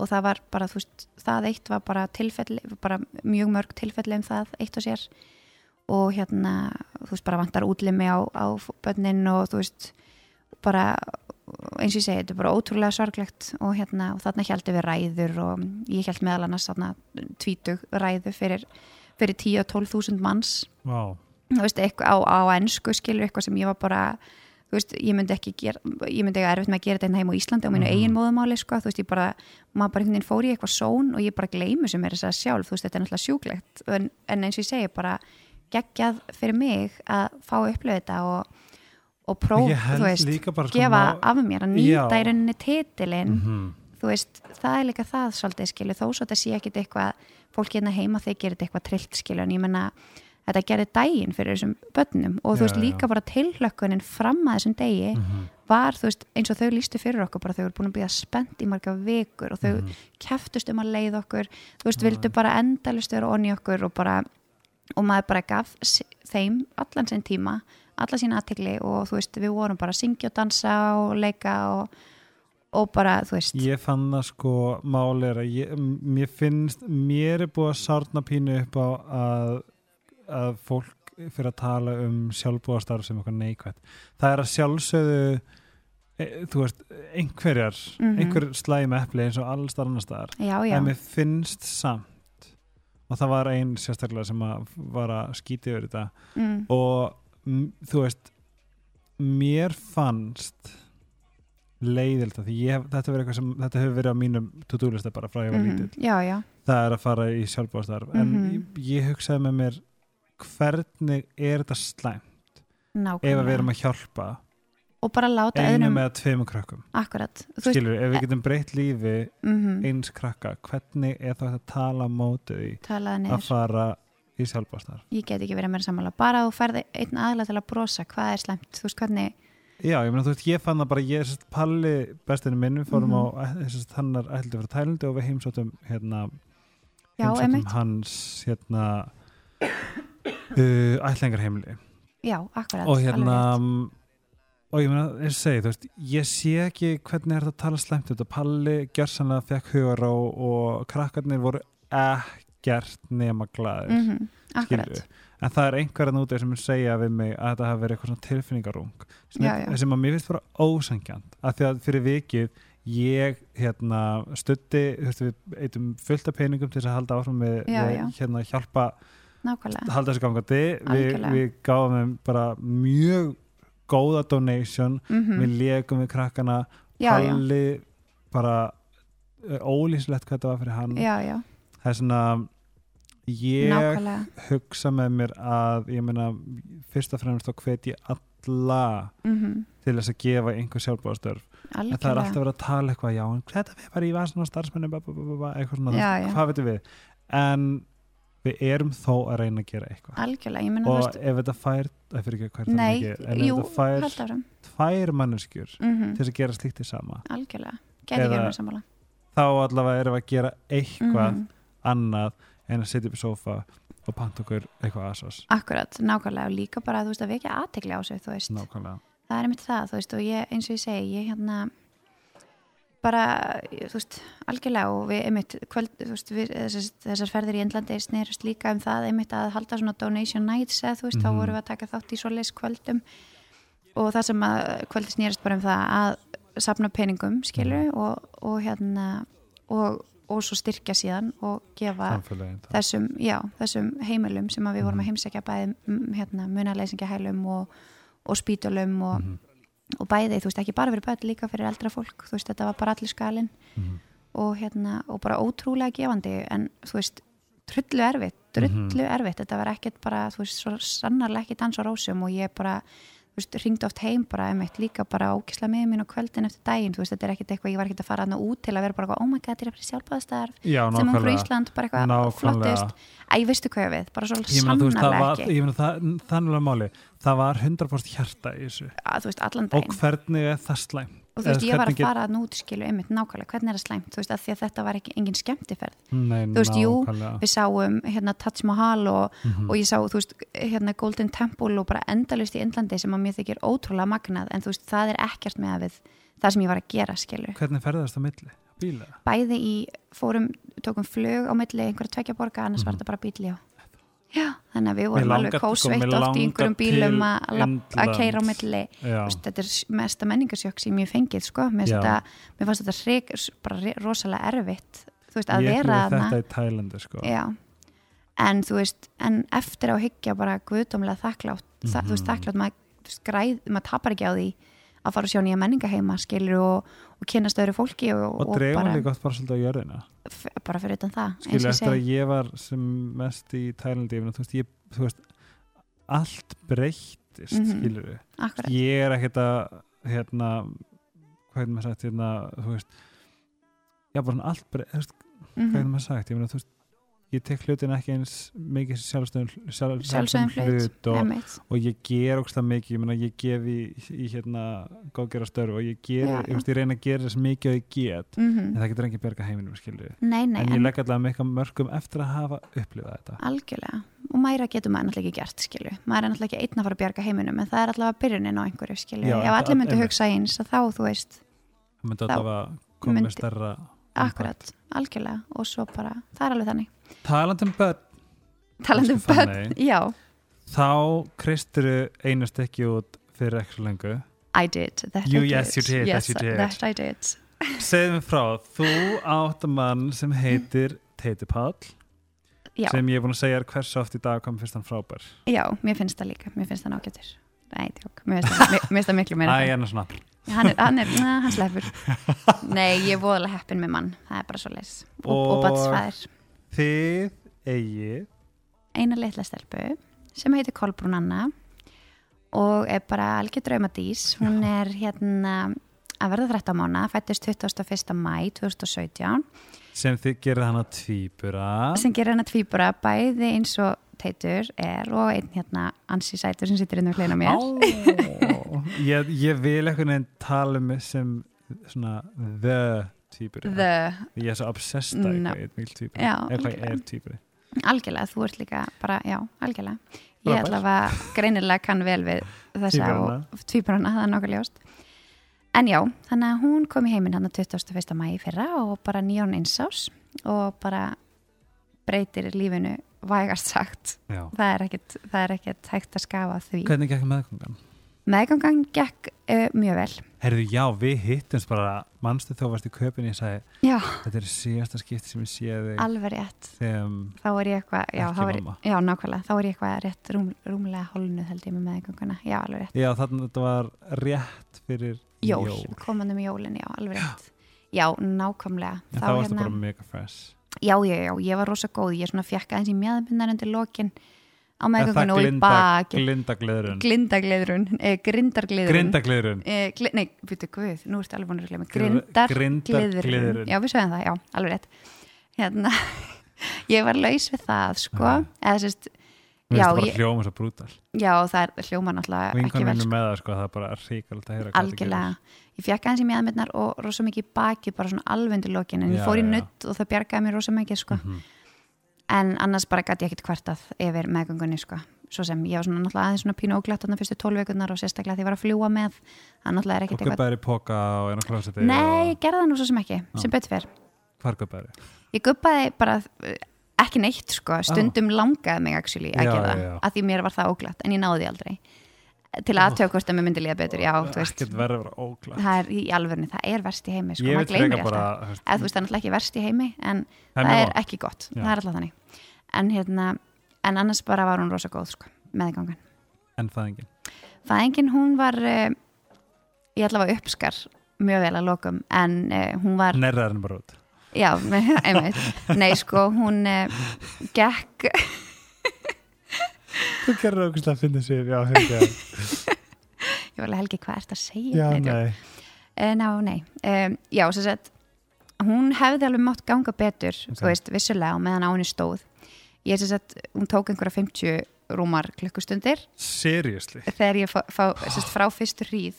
og það var bara, þú veist, það eitt var bara tilfelli, bara mjög mörg tilfelli um það eitt og sér og hérna, þú veist, bara vantar útlimi á, á börnin og þú veist bara, eins og ég segi þetta er bara ótrúlega sorglegt og hérna og þarna hjæltu við ræður og ég hjælt meðal annars þarna tvítug ræðu fyrir, fyrir 10-12 þúsund manns. Þú veist, á, á ennsku skilur eitthvað sem ég var bara þú veist, ég myndi ekki gera ég myndi ekki erfitt með að gera þetta hérna heim á Íslandi á mínu Mhm. eigin móðumáli, sko, þú veist, ég bara maður bara einhvern veginn fór í eitthvað són og ég bara gleymu sem er þess að sjálf, þú veist, þetta er náttúrulega sjúklegt. En, en eins og ég segi, bara geggjað fyrir mig að fá að upplöfa þetta og, og próf, þú veist sko, gefa má- af mér, að nýta Já. í rauninni titilinn Mhm. þú veist, það er líka það svolítið skilu, þó svo þetta sé ekkit eitthvað fólk hérna heima þeir gerir eitthvað trillt skilu en ég menna, þetta gerði daginn fyrir þessum börnum og þú Já, veist já. líka bara tilhlökkunin fram að þessum degi Mhm. var, þú veist, eins og þau lístu fyrir okkur bara þau eru búin að býða spennt í marga vikur og þau Mhm. keftust um að leið okkur þú veist, vildu bara endalust vera onni okkur og bara, og maður bara gaf þeim allan sinn tíma alla sína aðtegli og þú veist, við vorum bara að syngja og dansa og leika og, og bara, þú veist Ég fann það sko máli er að ég, m- mér finnst, mér er búið að sárna pínu upp á að, að fólk fyrir að tala um sjálfbúðastarf sem eitthvað neikvægt. Það er að sjálfsögðu e, þú veist, einhverjar Mhm. einhver slægjum epli eins og alls annar staðar en mér finnst samt og það var ein sérstaklega sem að var að skýti yfir þetta mm, og þú veist mér fannst leiðilt því ég, hef- þetta, hefur þetta hefur verið á mínum to-do lista bara frá ég var Mhm. lítill. Já, já, það er að fara í sjálfbúðastarf en Mhm. ég, ég hugsaði með mér hvernig er þetta slæm ef nákvæmlega að við erum að hjálpa og bara láta einu með tveimur veist skilur, ef við getum breytt lífi mm eins krakka, hvernig er það að tala á móti því talaði að niður fara í sjálfbúðastarf ég get ekki verið meira sammála, bara þú ferði einn aðla til að brosa, hvað er slæmt, þú veist hvernig Já, ég meina þú veist, ég fann það bara, ég sérst Palli, bestinu minn, við fórum Mhm. á sérst, hann er ætlandi frá Tælandi og við heimsóttum hérna, Já, heimsóttum einmitt. hans hérna uh, ætlingarheimili já, akkurat, og hérna rétt. og ég meina, ég segi, þú veist ég sé ekki hvernig er þetta að tala slæmt þetta Palli gjörsanlega fekk hugar á og krakkarnir voru ekkert nema glæðir Mhm, akkurat, skilju. en það er einhverjan úti sem segja við mig að þetta hafi verið eitthvað svona tilfinningarung sem, Já, já. sem að mér finnst bara ósangjant af því að fyrir vikið ég hérna stutti þú veist, við eitum fullt af peningum til þess að halda áfram með, með hérna hjálpa nákvæmlega. halda þessu gangandi. Við, við gáum þeim bara mjög góða donation. Mhm. við legum við krakkana. Palli bara uh, ólýslegt hvað þetta var fyrir hann. Já, já, það er svona ég nákvæmlega. hugsa með mér að ég meina fyrst og fremst þá hvet ég alla mhm, til þess að gefa einhver sjálfbáðastörf en það er alltaf verið að tala eitthvað já, en þetta við bara í vasan ba, ba, eitthvað svona, Já, já. hvað veitum við? En við erum þó að reyna að gera eitthvað. Og veist ef þetta fær það fyrir ekki hvað það nei, jú, þetta fær tvær manneskjur mhm, til þess að gera slíkt í sama. Algjörlega, Eða- ekki verið sammála. þá allavega erum við að gera eitthvað Mhm, annað en að sitja upp í sófa og panta okkur eitthvað asos akkurat, nákvæmlega og líka bara þú veist að vekja aðtekli á sig þú veist, nákvæmlega það er einmitt það þú veist og ég, eins og ég segi, ég hérna bara, þú veist algjörlega og við einmitt kvöld, veist, við, þessar, þessar ferðir í Indlandi snerust líka um það einmitt að halda svona donation nights eða þú veist, þá Mhm. vorum við að taka þátt í svoleiðis kvöldum og það sem að kvöldi snerist bara um það að safna peningum, skilur Mhm. og, og hérna og, og svo styrkja síðan og gefa þessum, já, þessum heimilum sem við vorum að Mhm. heimsækja bæði mm, hérna, munaleysingahælum og, og spítulum og, Mhm, og bæði, þú veist, ekki bara fyrir bæði líka fyrir eldra fólk, þú veist, þetta var bara allir skalinn mhm. og hérna, og bara ótrúlega gefandi, en þú veist trullu erfitt, Mhm. drullu erfitt þetta var ekkert bara, þú veist, svo sannarlega ekki dans á rósum og ég bara ringdi oft heim bara, einmitt, líka bara ókisla með mín á kvöldin eftir daginn, þú veist, þetta er ekkert eitthvað, ég var ekkert að fara hana út til að vera bara, eitthvað, oh my god, þetta er fyrir sjálfbæðastarf já, sem hún frá Ísland, bara eitthvað flottust. Æ, veistu hvað ég við, bara svo ég meina, þú veist, það sannarlega ekki. ég meina, það, þannig að máli það var 100% hjarta í þessu. Að, veist, og hvernig er það slæm og þú veist, ég var að fara að nút skilu einmitt nákvæmlega, hvernig er það slæmt, þú veist, að því að þetta var ekki engin skemmtiferð, Nei, Þú veist, jú, nákvæmlega. við sáum hérna Taj Mahal og, Mhm. og ég sá, þú veist, hérna Golden Temple og bara endalist í Indlandi sem að mér þykir ótrúlega magnað, en þú veist, það er ekkert með að við það sem ég var að gera, skilu hvernig ferðast það milli? Bíla? bæði í, fórum, tókum flug á milli einhverja tvekja borga, annars var Mhm. þetta bara bíli já. Já, þannig að við vorum langar- alveg kósveitt oft í einhverjum bílum að- að að keira á milli. Veist, þetta er mesta menningasjokk sem ég fengið sko. mér, fannst þetta hrik, bara rosalega erfitt þú veist, að ég vera þarna. þetta í Tælandi sko. en þú veist en eftir á hyggja bara guðdómlega þakklátt mm þú veist, Mhm. þakklátt maður, þú veist, græð, maður tapar ekki á því að fara að sjá nýja menningaheima skilur og, og kynast öðru fólki og, og dreifum líka oft bara svolítið á jörðina. Bara fyrir utan það og ég eftir að ég var sem mest í Tælandi þú þú veist allt breyttist mm Mhm. skilur Akkurat, ég er ekkert að hérna, hvað hefði maður sagt hérna, þú veist já, bara allt breytt, þú veist, Mhm. hvað hefði maður sagt? Ég meina, þú veist, ég tek hlutin ekki eins mikið sjálfstöðum sjálf, sjálfsögum hlut og, og ég ger ógstlega mikið, ég meina, ég gef í, í hérna, góðgera störf og ég ger, Já, ég, veist, ég reyna að gera þess mikið og ég get, Mhm. en það getur ekki berga heiminum, nei, en ég legg allavega mikið mörgum eftir að hafa upplifað þetta. Algjörlega. Og mæra getur maður náttúrulega ekki gert skilju maður er náttúrulega ekki einn að fara að bjarga heiminum en það er allavega byrjunin á einhverju skilju Já, ef allir myndu hugsa eins að þá þú veist það myndi Þá allavega koma myndi- með stærra akkurat, algjörlega og svo bara, það er alveg þannig talandi um börn, talandi um Elsku börn, já. Þá kristuru einu stekki út fyrir ekki svo lengu. I did, that You- I did. yes, you did, yes, that you did. that I did. Segðu mér frá, þú átt mann sem heitir Teiti Páll já, sem ég er búin að segja hversu oft í dag kom fyrst hann frábær. Já, mér finnst það líka mér finnst það nákvæmtur Nei, tjók, mér finnst það, miklu meira Æ, það. en svona. Hann er, hann er, na, hann sleppur. Nei, ég er voðalega heppin með mann það er bara svo leis og, og, Og- batsfæðir Þið eigið eina litla stelpu sem heitir Kolbrún Anna og er bara algjör draumadís. Hún er hérna að verða 13 mánu, fættist 21. mæ 2017 sem þið gerir hana tvíbura. Sem gerir hennar tvíbura bæði eins og Teitur er og einn hérna Ansi Sætur sem situr inn á hlýna mér. Ó, ég, ég vil einhvern veginn tala um sem svona the The, ég er svo obsessed að No. eitthvað einn tvíburi Já, eitthvað er tvíburi algjörlega, þú ert líka bara, já, algjörlega ég Frábær. allavega greinilega kann vel við þessa Tvíburana. og tvíburana, það er nokkuð ljóst en já, þannig að hún kom í heiminn hann 21. mæ í fyrra og bara nýjón einsás og bara breytir lífinu vægast sagt Já. það er ekkert, það er ekkert hægt að skafa því hvernig gekk meðgangan? meðgangan gekk uh, mjög vel Herðu, já, við hittumst bara mannstu þó varst í köpinn ég sagði, já, þetta er síðasta skipti sem ég sé þig. Alveg rétt. Þá er ég eitthvað, já, þá er, já, nákvæmlega þá er ég eitthvað rétt rúm, rúmlega hólnuð held ég með meðganguna, já, alveg rétt. Já, þannig að þetta var rétt fyrir jól, komandi með jólin, já, alveg rétt. Já, nákvæmlega. En þá varstu bara mega fresh. Já, já, já, ég var rosa góð, ég svona fjekk aðeins í mjöðbundar undir lokin á það meðganginu og í glinda, baki? glindagleðrun glindagliðrun, eh, grindargliðrun. Grindagleðrun eh, gli, nei, byrju guð, nú ertu alveg búin að glemja Gr- grindargliðrun, grindargliðrun. já, við sögum það, já, alveg rétt. Hérna, *laughs* ég var laus við það, sko, Já. eða sérst Mér finnst bara ég- hljóma svo brútal. Já, það er hljóma náttúrulega ekki vel, minn sko, með það, sko, það er bara ríkalegt að heyra algjörlega. ég fjekk aðeins í mjöðmyndnar og rosa mikið baki bara svona alveg undir lokin, en Já, ég fór í nutt og það bjargaði mér rosa mikið, sko. Gerir. Mhm. En annars bara gæti ég ekkert kvartað yfir meðgöngunni sko. svo sem ég var svona náttúrulega aðeins svona pínu óglætt þarna fyrstu tólveikurnar og sérstaklega því ég var að fljúa með það náttúrulega er Og ekkert eitthvað guppaður í póka og einu klósetti Nei, ég gerði það nú svo sem ekki, sem betur fyrr Hvar guppaður? Ég guppaði bara uh, ekki neitt sko, stundum langaði mig actually að gera það, að því mér var það óglætt en ég náði aldrei til að aðtöða hvort að mér myndi líða betur, já, þú veist. það er í alvörni, það er verst í heimi sko, Ég maður gleymir alltaf. eða þú veist, það er náttúrulega ekki verst í heimi en Það er ekki gott, það er alltaf þannig. En hérna, en annars bara var hún rosa góð sko, meðgangan. En fæðingin? Fæðingin hún var uh, ég ætla að uppskar mjög vel að lokum en uh, hún var, Nærðar henni bara út. Já, *laughs* einmitt. Nei sko, hún uh, gekk Þú gerir okkur að finna sér Já, hefði ég var alveg helgi hvað ert að segja Já, Nei, nei. Uh, ná, nei, um, já, sem sagt hún hefði alveg mátt ganga betur Ok. þú veist, vissulega og meðan á henni stóð. Ég sem sagt, hún tók einhverja 50 rúmar klukkustundir. Seriously? Þegar ég fá, fá sérst, frá fyrstu hríð.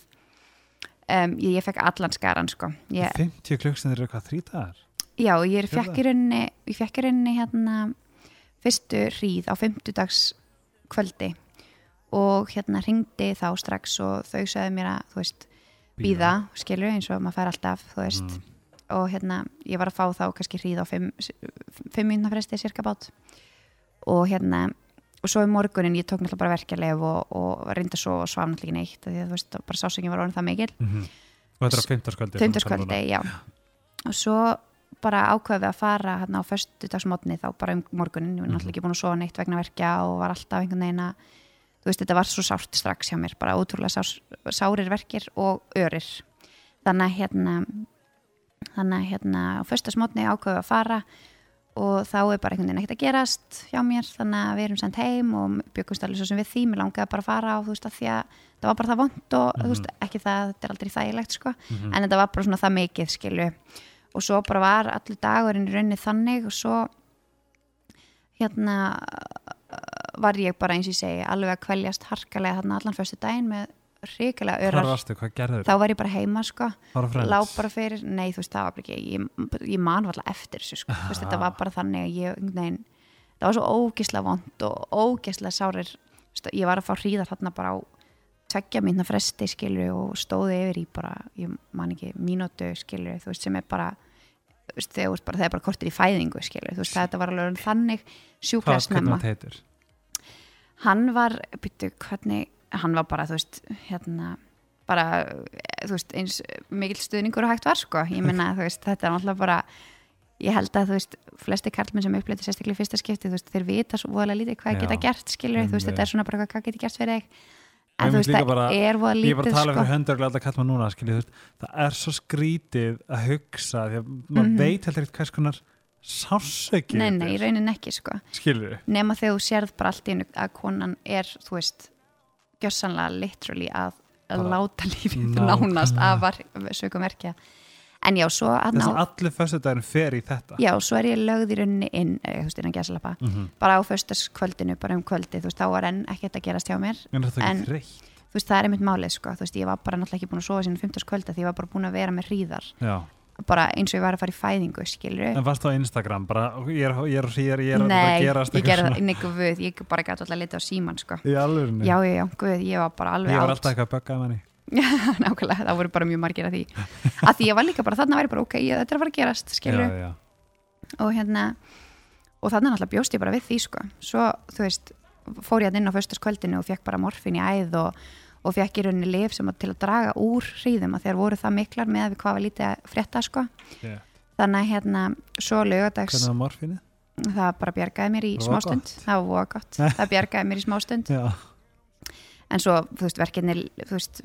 Um, ég, ég fekk allan skaran sko. Ég, 50 klukkstundir eru hvað þrý dagar? Já, ég fekk í rauninni ég fekk í rauninni hérna fyrstu hríð á 50 dags kvöldi og hérna ringdi þá strax og þau sagði mér að þú veist, býða, skilur eins og maður fær alltaf, þú veist Mm. og hérna, ég var að fá þá kannski hríð á 5 mínúna fresti cirka bát og hérna og svo í morgunin, ég tók náttúrulega bara verkjalef og, og reynda svo og svaf náttúrulega neitt því að þú veist, bara sásengin var orðin það mikil Mhm. Og þetta er á 15 sköldi Fimmtudagskvöldi, já. Og svo bara ákveðum við að fara hérna á föstudagsmotni þá bara um morgunin, ég var náttúrulega ekki búin að sofa neitt vegna verkja og var alltaf einhvern veginn að þú veist, þetta var svo sárt strax hjá mér bara ótrúlega sár, sárir verkir og örir. Þannig að hérna þannig að hérna á föstudagsmotni ákveðum við að fara og þá er bara einhvern veginn ekkert að gerast hjá mér þannig að við erum sendt heim og byggumst alveg svo sem við því, mér langaði bara að fara og þú veist að því að það var bara það vond og þú veist, ekki það, þetta er aldrei þægilegt sko. Mhm. en þetta var bara svona það mikið skilu og svo bara var allir dagurinn í rauninni þannig og svo hérna var ég bara eins og ég segi alveg að kvæljast harkalega þarna allan fyrstu daginn með Hvað örar þá var ég bara heima sko. Fara frends lá bara fyrir, nei þú veist það var bara ekki ég, ég man alltaf eftir þessu sko. Þú veist, þetta var bara þannig að ég veginn, það var svo ógisla vond og ógisla sárir. Veist, ég var að fá hríðar þarna bara á tveggja mínna fresti skilur og stóði yfir í bara, ég man ekki mínútu skilur, þú veist sem er bara veist, þegar bara, það er bara kortir í fæðingu skilur, þú veist þetta var alveg þannig hvernig snemma. það hann var, byrju, hvernig hann var bara, þú veist, hérna bara, þú veist, eins mikill stuðningur og hægt var, sko. Ég menna, þú veist, þetta er náttúrulega bara ég held að, þú veist, flesti karlmenn sem uppleiti sérstaklega í fyrsta skipti, þú veist, þeir vita svo voðalega lítið hvað Já, geta gert, skilur, þú veist, þetta er svona bara hvað, geti gert fyrir þig en þú veist, það bara- er voða ég er bara lítið að tala sko. fyrir höndur og alltaf kalla maður núna skilji, veist, það er svo skrítið að hugsa því að maður Mhm. veit heldur ekkert hvers konar sásöki nei, nei, í raunin ekki sko. Nema þegar þú sérð bara allt í einu að konan er, þú veist gjössanlega literally að að láta lífið nánast af var- sökum verkja en já, svo að þess ná. að allir föstudagurinn fer í þetta. Já, svo er ég lögð í rauninni inn eh, þú veist, innan gæsalapa, Mhm. bara á föstaskvöldinu bara um kvöldi, þú veist, þá var enn ekkert að gerast hjá mér. En En- þú veist, það er einmitt málið, sko, þú veist, ég var bara náttúrulega ekki búin að sofa sínum 15. kvölda því ég var bara búin að vera með hríðar, Já. bara eins og ég var að fara í fæðingu skilur en varst á Instagram bara, ég er, ég er, ég er, ég er Nei, að ég gerði það eitthvað við, ég bara gæti alltaf litið á síman, sko. Í alvörinu já, já, já, guð, ég var bara alveg ég var átt. alltaf eitthvað að bögga manni *laughs* nákvæmlega, það voru bara mjög margir að því. Að því ég var líka bara, þarna væri bara ok ég, þetta er að fara að gerast, já. og hérna og þarna náttúrulega bjóst ég bara við því sko. Svo, þú veist, fór ég að inn á föstaskvöldinu og fekk bara morfin í æð og, og fekk í rauninni lif sem að til að draga úr hríðum að þeir voru það miklar með við hvað var lítið að frétta sko. Yeah. þannig hérna, svo lögadags hvernig var morfinu? það bara bjargaði mér í smástund. það var gott, það bjargaði mér í smástund en svo, þú veist, verkinni þú veist,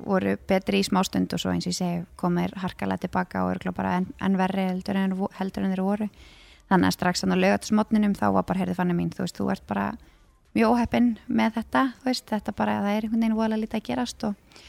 voru betri í smástund og svo eins og ég segi, komir harkalega tilbaka og eru bara en verri heldur en, heldur en þeir voru. Þannig að strax þannig að lögat smotninum þá var bara, heyrði fannig mín, þú veist, þú ert bara mjög óheppin með þetta, þú veist, þetta bara, það er einhvern veginn voðalega lítið að gerast og,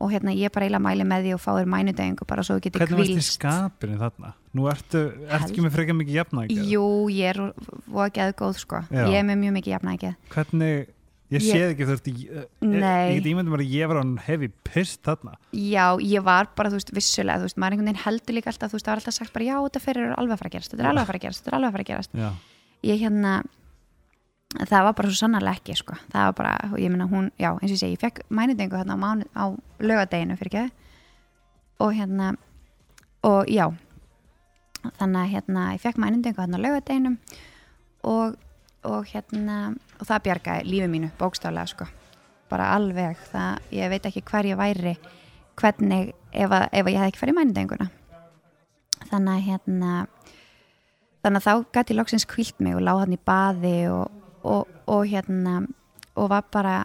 og hérna, ég bara eiginlega mæli með því og fá þér mænudegingu bara svo þú getur hvernig varst kvílst skapinu þarna? nú ertu, ertu ekki með frekar mikið jafnægi Jú, ég er voða geðu góð, sko. Já. ég er með mjög mikið jafnægið hvernig, ég séð ekki þú veist, ég, ég get ímyndum að ég var hann hefi pist þarna. Já, ég var bara, þú veist, vissulega, þú veist, maður einhvern veginn heldur líka alltaf, þú veist, það var alltaf sagt bara, já, þetta fyrir alveg að fara að gerast, þetta er alveg að fara að gerast, þetta er alveg að fara að gerast. já, Ég hérna, það var bara svo sannarlega ekki, sko, það var bara, ég meina hún, já, eins og ég segi, ég fekk mænudengu hérna á, mánu, á lögadeginu fyrir ekki, og hérna, og já, þannig að hérna, ég fekk mænudengu hérna á lögadeginum og, hérna, það bjargaði lífi mínu, bókstaflega, sko, bara alveg, það, ég veit ekki hver ég væri, hvernig ef, að, ef að ég hef ekki farið mænudenguna þannig að hérna þannig að þá gæti loksins kvílt mig og láð hann í baði og, og, og hérna og var bara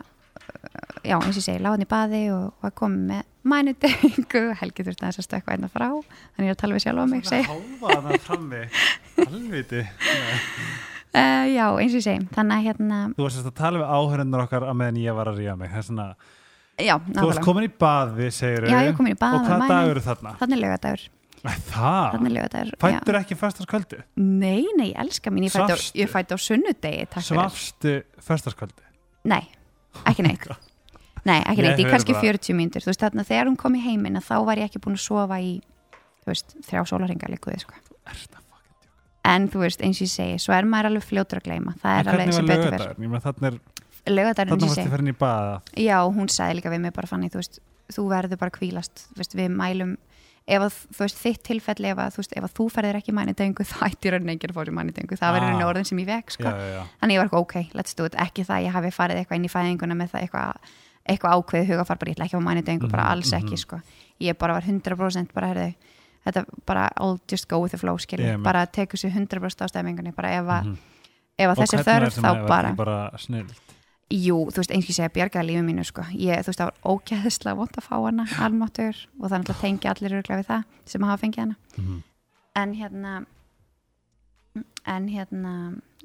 já eins og segi, láð hann í baði og var komið með mænudengu *laughs* Helgi þurfti aðeins að stökkva einna frá þannig ég er að tala við sjálf á mig segi. hálfa þarna frammi. *laughs* Halvviti Uh, já, eins og ég segi, þannig að hérna þú varst að tala við áhörundur okkar að meðan ég var að ríða mig það er svona, já, þú varst komin í baði segir Já, ég komin í bað og hvað dagur eru þarna? þannig lögadagur þannig lögadagur, fættur ekki festaskvöldi Nei, nei, ég elska mín, ég fætti á, ég fætti á sunnudegi, svafstu festaskvöldi Nei, ekki neitt. Nei, ekki Ég neitt, hef kannski bara- 40 mínútur. Þú veist, þarna þegar hún kom í heiminn þá var ég ekki búin að sofa í En þú veist, eins og ég segi, svo er maður alveg fljótur að gleyma Það er alveg sem betur er, eins og varst ég segi Já, hún sagði líka við mig bara fannig, þú Þú verður bara kvílast, veist, við mælum ef að, þú veist, þitt tilfelli ef að þú, veist, ef að þú ferðir ekki mænidengu *laughs* þá ætti raunin enginn að fá sér mænidengu, það verður Ah. ah. orðin sem ég vek, sko þannig ég var ok, let's do it ekki það, ég hafi farið eitthvað inn í fæðinguna með það eitthvað, eitthvað ákveðið hugafar bara ég ætla ekki að þetta bara Mhm, alls ekki mhm. sko. ég bara var 100% bara herðu þetta bara all just go with the flow skilur, með. bara tekur sér 100% á stæmingunni bara ef að, ef að Og þessi þörf þá bara bara jú, þú veist, eins og ég segja bjargaði lífið mínu sko. ég, þú veist, það var ógæðislega vond að fá hana almáttur og þannig að tengja allir örglega við það sem hafa fengið hana. Mhm. en hérna en hérna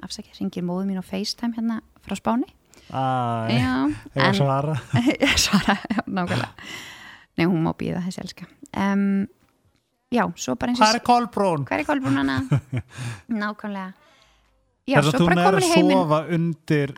afsækja, ringir móðu mín á FaceTime hérna frá Spáni. Ég var svara. *laughs* Svara, nákvæmlega. Nei, hún má býða þessi elska. Um, já, svo bara eins og Hvað er Kolbrún? hvað er kolbrúnana *laughs* nákvæmlega. Já, Þess að þú bara nær komin að sofa undir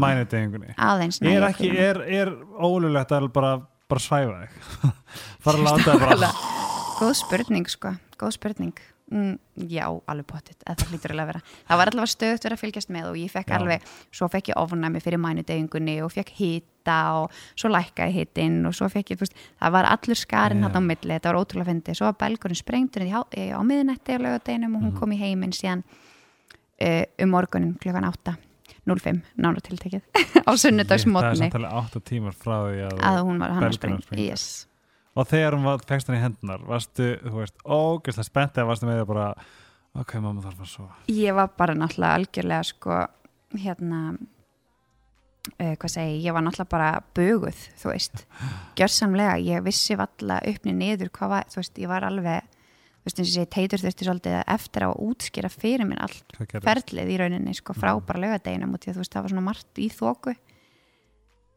mænudegingunni aðeins nei, Er ég ekki, er, er ólulegt að bara, bara svæfa þig? *laughs* Bara að láta það bara *laughs* góð spurning sko, góð spurning mm, já, alveg pottitt, það hlýtur alveg að vera það var allavega stöðt verið að fylgjast með og ég fekk Já. alveg, svo fekk ég ofnæmi fyrir mænudegingunni og fekk hita og svo lækkaði hitin og svo fekk ég, það var allur skarinn hann á milli, þetta var ótrúlega fyndið, svo var belgurinn há- í- á miðunetti á laugardeginum og hún Mhm. kom í heiminn síðan uh, um morgunin klukkan 8 05, nánu tiltekið *laughs* á sunnudagsmotni Það er samtalið 8 tímar frá því að, að hún var, hann sprengd sprengdur. yes. Og þegar hún var fegst hann í hendunar Varstu, þú veist, ógeðslega spennt eða varstu með það bara Ok, mamma þarf að sofa. Ég var bara náttúrulega algjörlega sko hérna uh, hvað segi, ég? Var náttúrulega bara böguð, þú veist. *laughs* Gjörsamlega, ég vissi valla uppni niður hvað var, þú veist, ég var alveg þú veist, eins og segi, teitur þurfti svolítið eftir að útskýra fyrir mér allt ferlið í rauninni, sko, frá Mhm. bara laugadeginum og því að þú veist, það var svona margt í þóku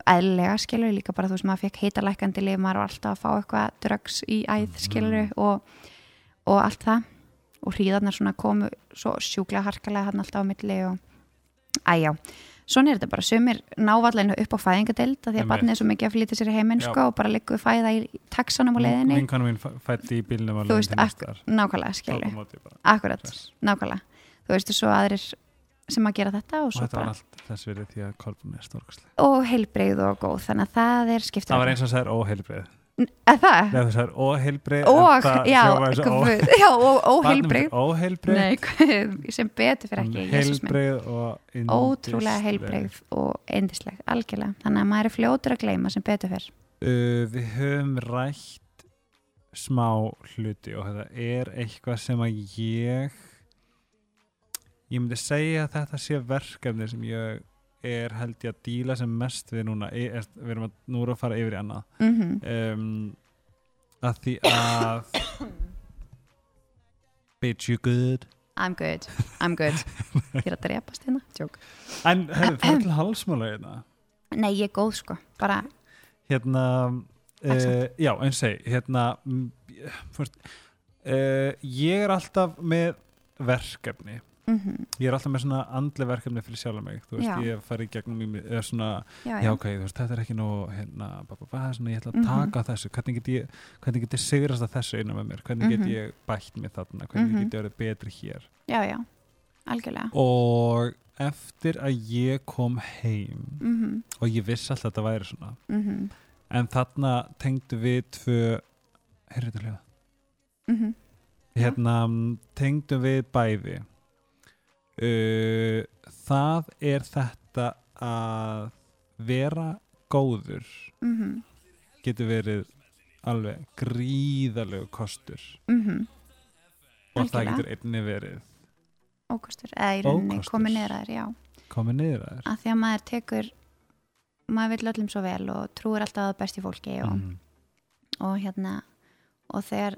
eðlega skilur líka bara þú veist, maður fekk heitalækandi lif, maður var alltaf að fá eitthvað drugs í æð Mhm. skilur og, og allt það. Og hríðarnar svona komu svo sjúklega harkalega hann alltaf á milli og æjá, svona er þetta bara. Sumir návalleginu upp á fæðingadeild að því að barnið er svo mikið að flytja sér í heiminn sko, og bara liggur fæða í taxanum á leiðinni, Vinkonu mín fæ- fæddi í bílnum Þú veist, nákvæmlega skilur akkurat, nákvæmlega. Þú veist, og svo aðrir sem að gera þetta og Og þetta var allt þess verið því að Kolbrún er stórkastlega. og heilbreyð og góð, þannig að það er skiptur Það var eins og það er óheilbreið. Er það? Þegar þú sagðir óheilbreið Og, það já, já, er Óheilbreið. Nei, guð, sem betur fyrir ekki, Heilbreið og. Ótrúlega heilbreyð og eindisleg, algjörlega Þannig að maður er fljótur að gleyma sem betur fyrir Uh, við höfum rætt smá hluti og þetta er eitthvað sem að ég ég myndi segja að þetta sé verkefni sem ég er held ég að díla sem mest við núna er, er, við erum að, nú erum við að fara yfir í annað. Mm um, að því að bitch you good? I'm good, I'm good. Ég er að drepast hérna, tjók en hefur það er til halsmála hérna. Nei, ég er góð sko, bara hérna uh, já, eins og segi hérna fyrst, uh, ég er alltaf með verkefni mm ég er alltaf með svona andli verkefni fyrir sjálf mig þú veist, Já. ég fari í gegnum eða svona, Já, já já, ok, þú veist, þetta er ekki nú hérna, ba, ba, ba, svona, ég ætla að Mhm. taka á þessu. Hvernig get ég, hvernig get ég sigrast að þessu innan með mér, hvernig get Mhm. ég bætt mig þarna, hvernig Mhm. get ég verið betri hér? Já, já, algjörlega. Og eftir að ég kom heim mm og ég vissi alltaf að þetta væri svona -hmm. en þarna tengdu við tvö heyrðu þetta hljóða Mm hérna tengdum við bæði uh, það er þetta að vera góður -hmm. getur verið alveg gríðalegu kostur. Mm og það getur einni verið Ókostur, eða í rauninni komið neðra þér, já. Komið niður að þér. Að því að maður tekur maður vil öllum svo vel og trúir alltaf að besti fólki og, mm. og hérna og þegar,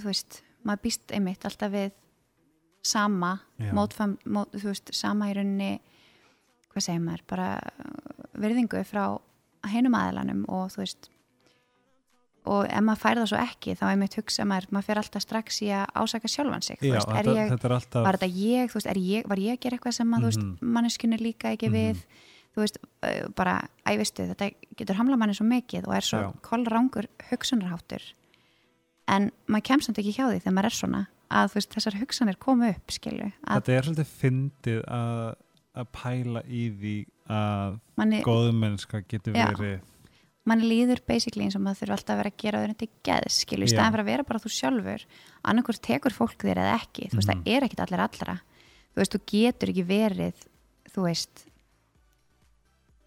þú veist maður býst einmitt alltaf við sama mótfam, mót, þú veist, sama í rauninni hvað segir maður, bara uh, virðingu frá hinum aðilanum og þú veist og ef maður fær það svo ekki þá einmitt hugsa maður, maður fer alltaf strax í að ásaka sjálfan sig, Já, veist, er þetta, ég þetta er alltaf var þetta ég, veist, er ég, var ég að gera eitthvað sem veist, Mhm. manneskunni líka ekki Mhm. við, þú veist, uh, bara, æ, veistu, þetta getur hamla manni svo mikið og er svo Já. kollrángur hugsunarháttur en maður kemst samt ekki hjá því þegar maður er svona að, veist, þessar hugsanir komu upp, skilju, þetta er svolítið fyndið að að pæla í því að manni, góðmennska getur Já. verið manni líður basically eins og maður þurfa alltaf að vera að gera öðrum til geðs, skilju, í staðan fyrir að vera bara þú sjálfur, annarkur tekur fólk þér eða ekki, þú veist, Mhm. það er ekkit allir allra þú veist, þú getur ekki verið þú veist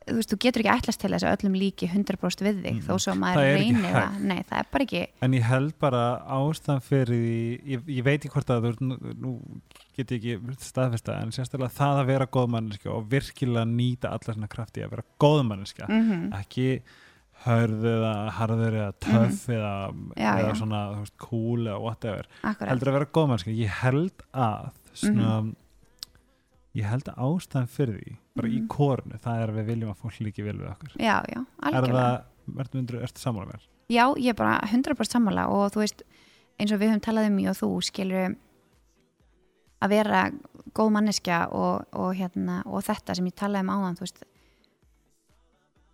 þú veist, þú getur ekki ætlast til þess að öllum líki 100% við þig, Mhm. þó svo að Það maður reynir það, nei, það er bara ekki En ég held bara ástæðan fyrir því, ég, ég veit ekki hvort að þú, nú, get ég ekki staðfesta, en sérstaklega það að vera góð manneskja og virkilega nýta alla svona krafti að vera góð manneskja, mm ekki hörð eða harður eða töff eða, Mhm. Já, eða já. svona cool eða whatever, akkurat, heldur að vera góð manneskja ég held að svona, Mhm. ég held að ástæðan fyrir því, bara í Mhm. kórnu það er að við viljum að fólk líki vel við okkur já, já, er algjörlega það, ertu, sammála mér? Já, ég er bara 100% sammála og þú veist, eins og við höfum talað um ég og þú, skilur að vera góð manneskja og, og, hérna, og þetta sem ég talaði um áðan, þú veist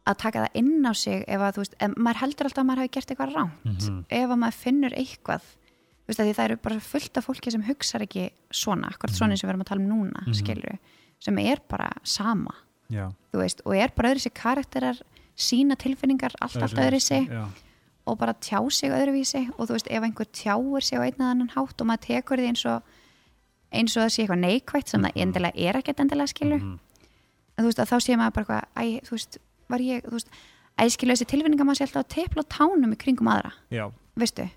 að taka það inn á sig ef að, þú veist, maður heldur alltaf að maður hafi gert eitthvað ránt, Mhm. ef að maður finnur eitthvað, þú veist, það eru bara fullt af fólki sem hugsar ekki svona Mhm. svona eins og við erum að tala um núna, Mhm. skilur sem er bara sama, veist og er bara öðru sig karakterar sína tilfinningar allt, allt öðru sig og bara tjá sig öðruvísi og þú veist ef einhver tjáir sig á einn eða annan hátt og maður tekur því eins og eins og það sé eitthvað neikvægt sem það Mhm. endilega er ekkert endilega skilur. Mhm. en þú veist að þá sé maður bara eitthvað æ, þú veist, var ég, þú veist æ, skilu þessi tilfinningar maður sé alltaf að tepla tánum í kringum aðra, já. Veistu?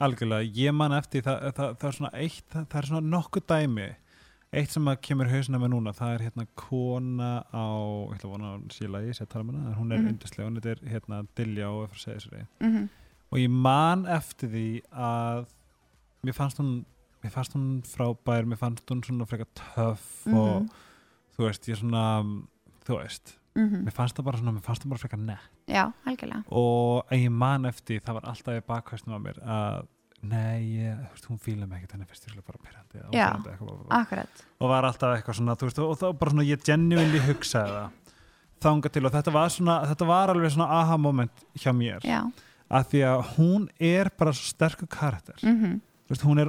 Algjörlega, ég man eftir það, það, það er svona eitt, það, það er svona nokkuð dæmi eitt sem að kemur hausina með núna, það er hérna kona á, ég ætla að vona að sé lagi, sé tala með hana, hún er mm Mhm. yndislega, hún er hérna og eftir að segja sér mm og ég man eftir því að mér fannst hún mér fannst hún frábær, mér fannst hún svona frekar töff og Mhm. þú veist, ég svona þú veist, Mhm. mér fannst það bara svona mér fannst það bara frekar nett já, algjörlega og ég man eftir, það var alltaf í bakhvæstum á mér að nei, ég, þú veist, hún fíla mig ekkert henni fyrst ég bara pyrrandi Já. og, akkurat, og var alltaf eitthvað svona, þú veist, og þá bara svona ég genuinely hugsaði það þanga til og þetta var svona, þetta var alveg svona aha moment hjá mér já að því að hún er bara svo sterkur karakter mm þú veist, hún er,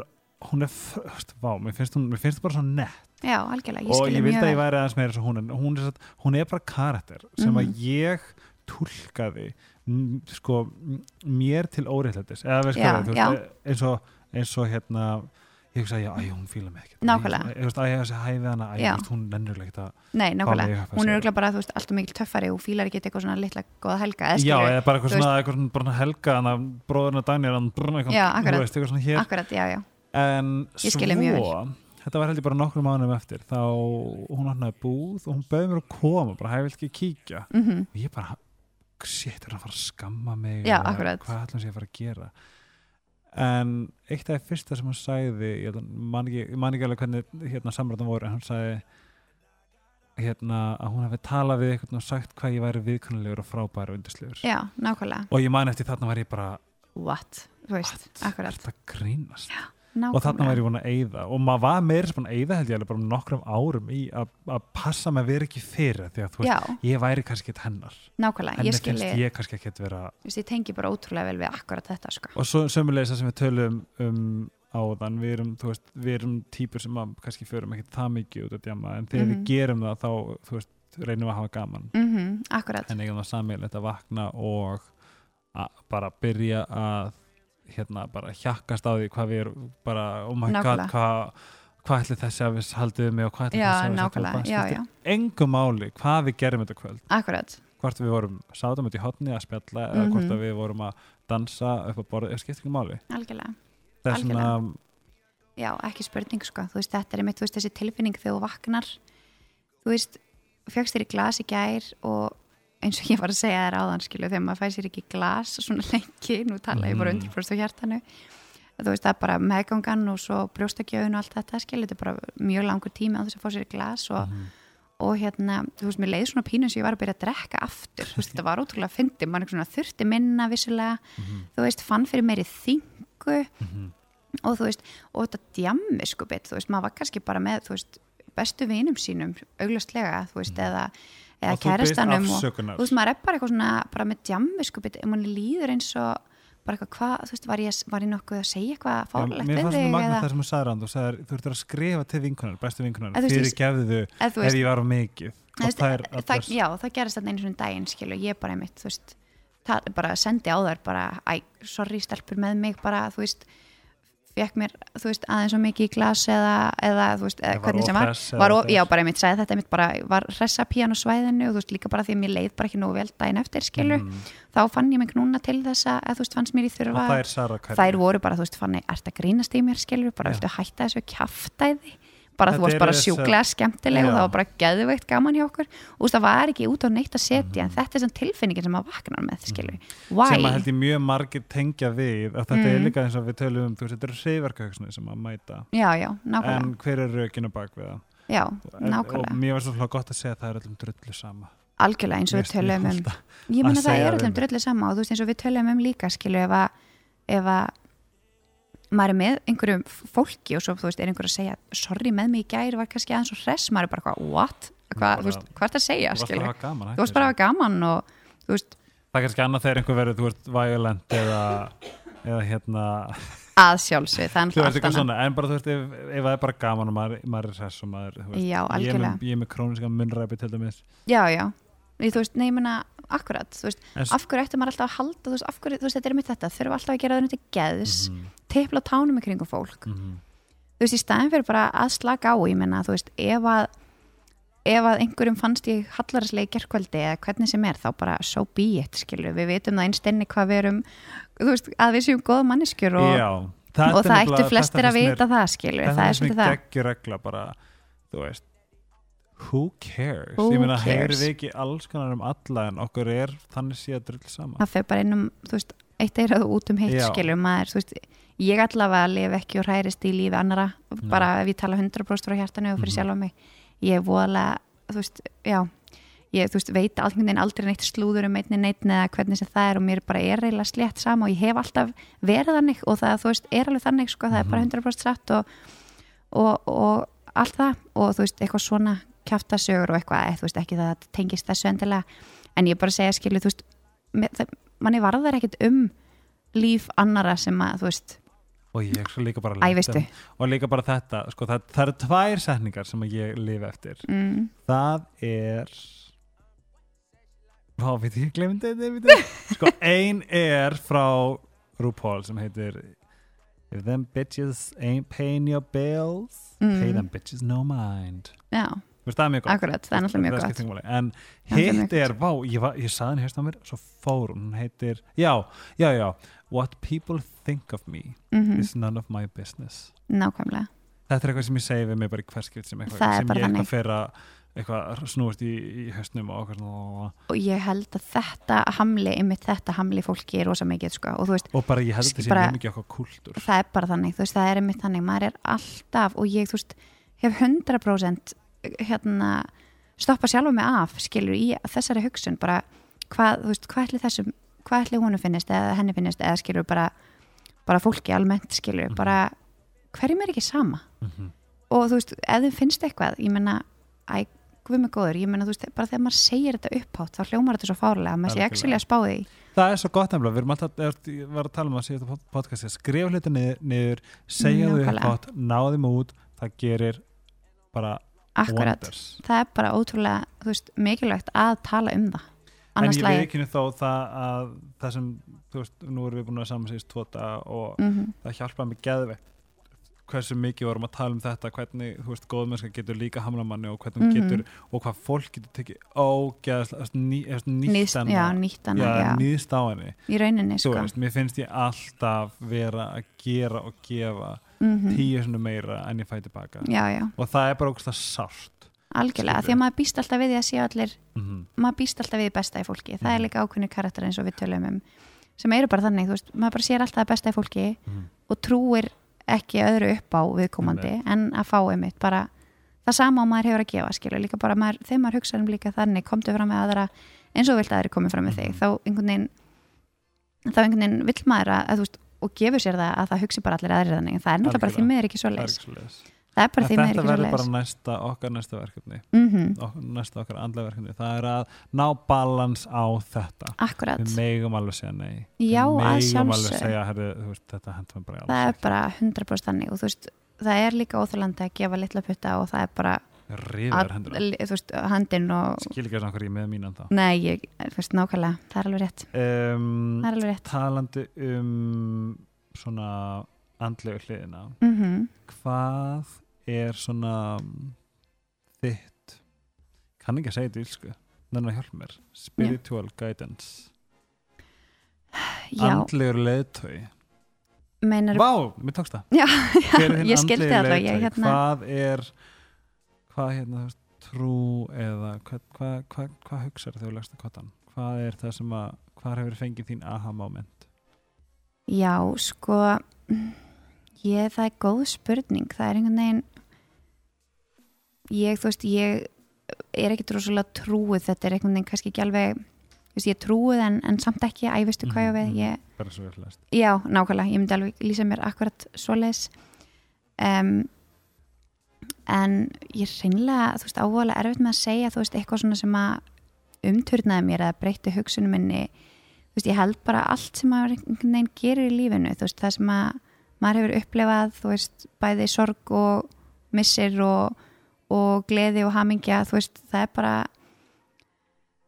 hún er þú veist, vá, mér finnst hún, mér finnst það bara svo nett já, algjörlega, ég og skilja ég vildi mjög að ég vel. væri aðeins meira svo hún en hún er, hún er bara karakter sem að Mhm. ég tólkaði m- sko, mér til Já, já. veist, eins og eins og hérna ég hugsaði, já, æ, hún fíla mig ekki Nákvæmlega. ég veist, að ég þessi hæði hana, Já. veist, hún nennur ekki að nei, nákvæmlega, að hún er segja. örgulega bara, þú veist, alltaf mikil töffari og fílar ekki eitthvað svona litla góða helga já, eða bara eitthvað svona, eitthvað svona helga hana, bróðurna Daniel, hann Já, akkurat. þú veist, eitthvað svona hér akkurat, já, já, en svo þetta var heldur bara nokkrum mánum eftir þá hún opnaði búð og hún bauði mér að koma bara, hæ, vilt ekki kíkja mm og ég bara, shit, er hann að fara að skamma mig Já, hvað ætlum sé að fara að gera? En eitt af því fyrsta sem hann sagði ég man ekki, ég man ekki alveg hvernig hérna samræðan voru, en hann sagði hérna að hún hefði talað við eitthvað og sagt hvað ég væri viðkunnulegur og frábær og undislegur já, nákvæmlega. Og ég man eftir þarna var ég bara what, þú veist, akkurat. Þetta grínast nákvæmlega, og þarna var ég búin að eyða. Og maður var meira sem búin að eyða held ég alveg bara um nokkrum árum í að passa með að vera ekki fyrir því að þú veist, já, ég væri kannski ekkert hennar. Nákvæmlega, henni ég finnst skilji. ég kannski ekkert vera þú veist, ég tengi bara ótrúlega vel við akkurat þetta, sko. Og svo sömulegis það sem við tölum um áðan, við erum, þú veist, við erum típur sem að kannski förum ekkert það mikið út að djama en þegar Mhm. við gerum það þá, þú veist, reynum við að hafa gaman. Mm akkurat, en eigum það sammeilegt að vakna og bara byrja að hérna bara hjakkast á því hvað við erum bara, oh my god, Nákvæmlega. hvað hvað ætli þessi að við haldið mig og hvað ætli já, þessi að við nákvæmlega, já, já, engum máli hvað við gerum þetta kvöld. Akkurat. Hvort við vorum sátum út í hotni að spjalla eða hvort Mhm. að við vorum að dansa upp á borðið, það skipt ekki máli. Algjörlega, það er svona, já, ekki spurning, sko. Þú veist, þetta er einmitt, þú veist, þessi tilfinning þegar þú vaknar. Þú veist, fjöxt þér í glas í gær og eins og ég var að segja þér áðan, skilu, þegar maður fæ sér ekki glas svona lengi, nú tala ég bara Mhm. 100% á hjartanu þú veist, það er bara meðgangan og svo brjóstakjöfun og allt þetta, skilu, þetta er bara mjög langur tími á þess að fá sér glas og, Mhm. og hérna, þú veist, mér leiði svona pínu sem ég var að byrja að drekka aftur, þú veist, þetta var ótrúlega fyndi, maður svona þurfti minna vissulega, Mhm. þú veist, fann fyrir meiri þingu Mhm. og þú veist, og þetta djammi sko bit, þú veist, maður var kannski bara með, þú veist, bestu vinum sínum, auglastlega, þú veist, eða, eða og þú kærastanum og þú veist, maður er bara eitthvað svona, bara með djammi sko ef mann líður eins og bara eitthvað, hvað, þú veist, var ég, var ég nokkuð að segja eitthvað fárlegt mér við fannst það þig magna það sem þú sagði rand og sagði, þú ert að skrifa til vinkunar, bestu vinkunar þú fyrir gefðu þú ef ég var á mikið. Þú og það er það, allar já, það gerist þarna einu svona daginn skilu, ég bara einmitt, þú veist það, bara sendi á þær bara, æ, sorry stelpur með mig, bara, þú veist fekk mér, þú veist, aðeins og mikið í glas eða, eða þú veist, eða hvernig sem var, var of, já, bara einmitt sagði þetta einmitt bara, var hressa píjan á svæðinu og þú veist, líka bara því að mér leið bara ekki nógu vel daginn eftir, skilur, Mhm. þá fann ég mig núna til þess að, þú veist, fannst mér í þurfa þær voru bara, þú veist, fann ég, ert að grínast í mér, skilur, bara, viltu hætta þessu kjaftæði bara þú varst bara sjúklega skemmtileg og Já. það var bara geðveikt gaman hjá okkur. Og það var ekki út á neitt að setja Mhm. en þetta er sem tilfinningin sem maður vaknar með, skilur sem að held ég mjög margir tengja við að þetta er Mm. líka eins og við tölum um þú veist, þetta eru seifarkauksni sem að mæta. Já, já, nákvæmlega. En hver er raukinu bak við það? Já, En- og nákvæmlega, mér var svo gott að segja að það er öllum drullu sama. Algjörlega eins og við tölum um. Ég meina að það er öllum mig. drullið sama og þú veist eins og við tölum um líka skilu ef að, ef að maður er með einhverjum fólki og svo þú veist er einhver að segja sorry með mig í gæri var kannski aðeins og hress. Maður er bara hvað, what? Bara- þú veist, hvað er það að segja þú varst bara að hafa gaman Þú varst bara að hafa gaman og þú veist það er kannski annað þegar einhver verður þú ert violent eða, eða hérna að sjálfsvið, það er þú náttúrulega veist allt eitthvað annað. svona en bara þú veist ef, ef það er bara gaman og maður, maður er hress og maður þú veist, Já, ég, er með, ég með króniska munnræpi til dæmis. Já, já, Í, þú veist, nei, ég meina akkurat, þú veist, en, af hverju ætti maður alltaf að halda þú veist, af hverju, þú veist, þetta er mitt þetta þurfa alltaf að gera það til geðs, Mhm, teipla á tánum í kringum fólk. Mhm. þú veist, í staðin fyrir bara að slaka á ég menna, þú veist, ef að ef að einhverjum fannst ég hallarslega í gerkvöldi eða hvernig sem er, þá bara so be it, skilur, við vitum það einstinni hvað við erum, þú veist, að við séum góða manneskjur og, Já, og það ættu flestir að vita það, þetta það er er svolítið það who cares Who ég meina, heyrir við ekki alls konar um alla en okkur er þannig sé að drull saman það fer bara innum, þú veist, eitt er að út um heitt Já. skilur maður, þú veist ég allavega lif ekki og hærist í lífi annara bara ef ég tala 100% frá hjartanu og fyrir Mhm. sjálf á mig ég er voðalega, þú veist, já ég, þú veist, veit alveg aldrei neitt slúður um einni neitt eða hvernig sem það er og mér bara er reyla slétt sama og ég hef alltaf verið þannig og það, þú veist, er alveg þannig sko, það er bara Mhm. 100% satt og, og, og allt það og þú veist, eitthvað svona kjaftasögur og eitthvað, þú veist, ekki það að tengist þessu endilega, en ég bara segja skilu, þú veist, það- manni varðar ekkit um líf annara sem að, þú veist, og ég svo líka bara um- og líka bara þetta, sko, það, það eru tvær setningar sem að ég lifi eftir. Mm, það er Vá, veit ég, glemdi þetta. *laughs* Sko, ein er frá RuPaul sem heitir If them bitches ain't paying your bills Mm. pay them bitches no mind. Já, veist, það er mjög gott. Akkurat, það er náttúrulega mjög gott. máli. En mjög hitt er, vá, ég, var, ég saði henni hérst á mér svo fór hún, heitir Já, já, já. What people think of me mm is none of my business. Nákvæmlega. Þetta er eitthvað sem ég segi við mig bara í hverskipt sem, eitthvað, sem ég eitthvað fer að eitthvað snúist í, í höstnum og svona og ég held að þetta hamli einmitt þetta hamli fólki er rosa mikið sko. og þú veist, og bara ég held Sk- þetta sé mjög mikið okkar kúltúr það er bara þannig þú veist, það er einmitt þannig, maður er alltaf og ég, þú veist, hef 100% hérna, stoppa sjálfa mig af, skilur, í þessari hugsun bara, hvað, þú veist, hvað ætli þessum hvað ætli honum finnist eða henni finnist eða skilur bara, bara fólki almennt skilur, Mhm. bara hverjum er ekki sama Mhm. og þú veist, ef þið finnst eitthvað ég menna, æ, guð mig góður ég menna, þú veist, bara þegar maður segir þetta upphátt þá hljómar þetta svo fárlega, maður sé actually að spá því það er svo gott nefnilega, við erum alltaf ég var að tala um það síðast podcasti skrifa hluti niður, segja þau Nákvæmlega. uppátt, náðu þeim út það gerir bara akkurat, wonders. Það er bara ótrúlega veist, mikilvægt að tala um það. En annars ég lagi veikinu þó það að það sem, þú veist, nú erum við búin að saman síðast tóta og mm það hjálpaði mig geðveitt hversu mikið vorum að tala um þetta hvernig, þú veist, góðmennska getur líka hamla manni og hvernig hún Mhm. getur og hvað fólk getur tekið ógeðslega ný, nýtt Nýst, já, hennar nýtt hana, já, já, nýðst á henni. Í rauninni sko. veist, mér finnst ég alltaf vera að gera og gefa mm tíu svona meira en ég fæ tilbaka. Já, já, og það er bara ógst sárt algjörlega, Skilurðu? því að maður býst alltaf við að séu allir mm maður býst alltaf við besta í fólki, það er Mhm. líka ákveðni karakter eins og við tölum um sem eru bara þannig, þú veist, maður bara sér alltaf besta í fólki -hmm. og trúir ekki öðru upp á viðkomandi en að fá einmitt bara það sama og maður hefur að gefa skilur. Líka bara maður, þegar maður hugsa um líka þannig komdu fram með aðra eins og vilt að þeir komið fram með þig Mhm. þá einhvern veginn þá einhvern veginn vill maður að, að veist og gefur sér það að það hugsi bara allir aðrir þannig en það er náttúrulega bara því miður ekki svo leis það er bara því miður þetta verður bara næsta, okkar næsta verkefni. Mm ok, næsta okkar andlega verkefni. Það er að ná balans á þetta. Akkurat, við megum alveg segja nei. Já, við að megum alveg segja herri, veist, þetta hendur mér bara það er bara 100% þannig og þú veist, það er líka óþjólandi að gefa litla putta og það er bara handin og skil ekki að ég er með mínan þá. Nei, ég, veist, nákvæmlega, það er alveg rétt. Um, það er alveg rétt. talandi um svona andlegu hliðina. Mm hvað er svona þitt kann ekki að segja þetta ílsku þannig að hjálpa mér. Spiritual guidance. Já, andlegur leiðtói meinar Vá, mér tókst það. Já, þinn *laughs* ég skildi það leiðtogi? hérna, Hvað er hvað hérna trú eða hvað, hvað, hvað, hvað hugsar þegar þú legst að kottan? Hvað er það sem að hvað hefur fengið þín aha moment? já, sko ég, það er góð spurning. Það er einhvern veginn ég, þú veist, ég er ekkit rosalega trúið þetta er einhvern veginn kannski ekki alveg veist, ég trúið en, en samt ekki, æ, veistu hvað ég á við? Mhm, ég, Bara svo vel lest Já, nákvæmlega, ég myndi alveg lýsa mér akkurat svoleiðis. Um, en ég er hreinlega, þú veist, áhugalega erfitt með að segja, þú veist, eitthvað svona sem að umturnaði mér eða breytti hugsunum minni. Þú veist, ég held bara allt sem maður einhvern veginn gerir í lífinu, þú veist, það sem að maður hefur upplifað, þú veist, bæði sorg og missir og, og gleði og hamingja, þú veist, það er bara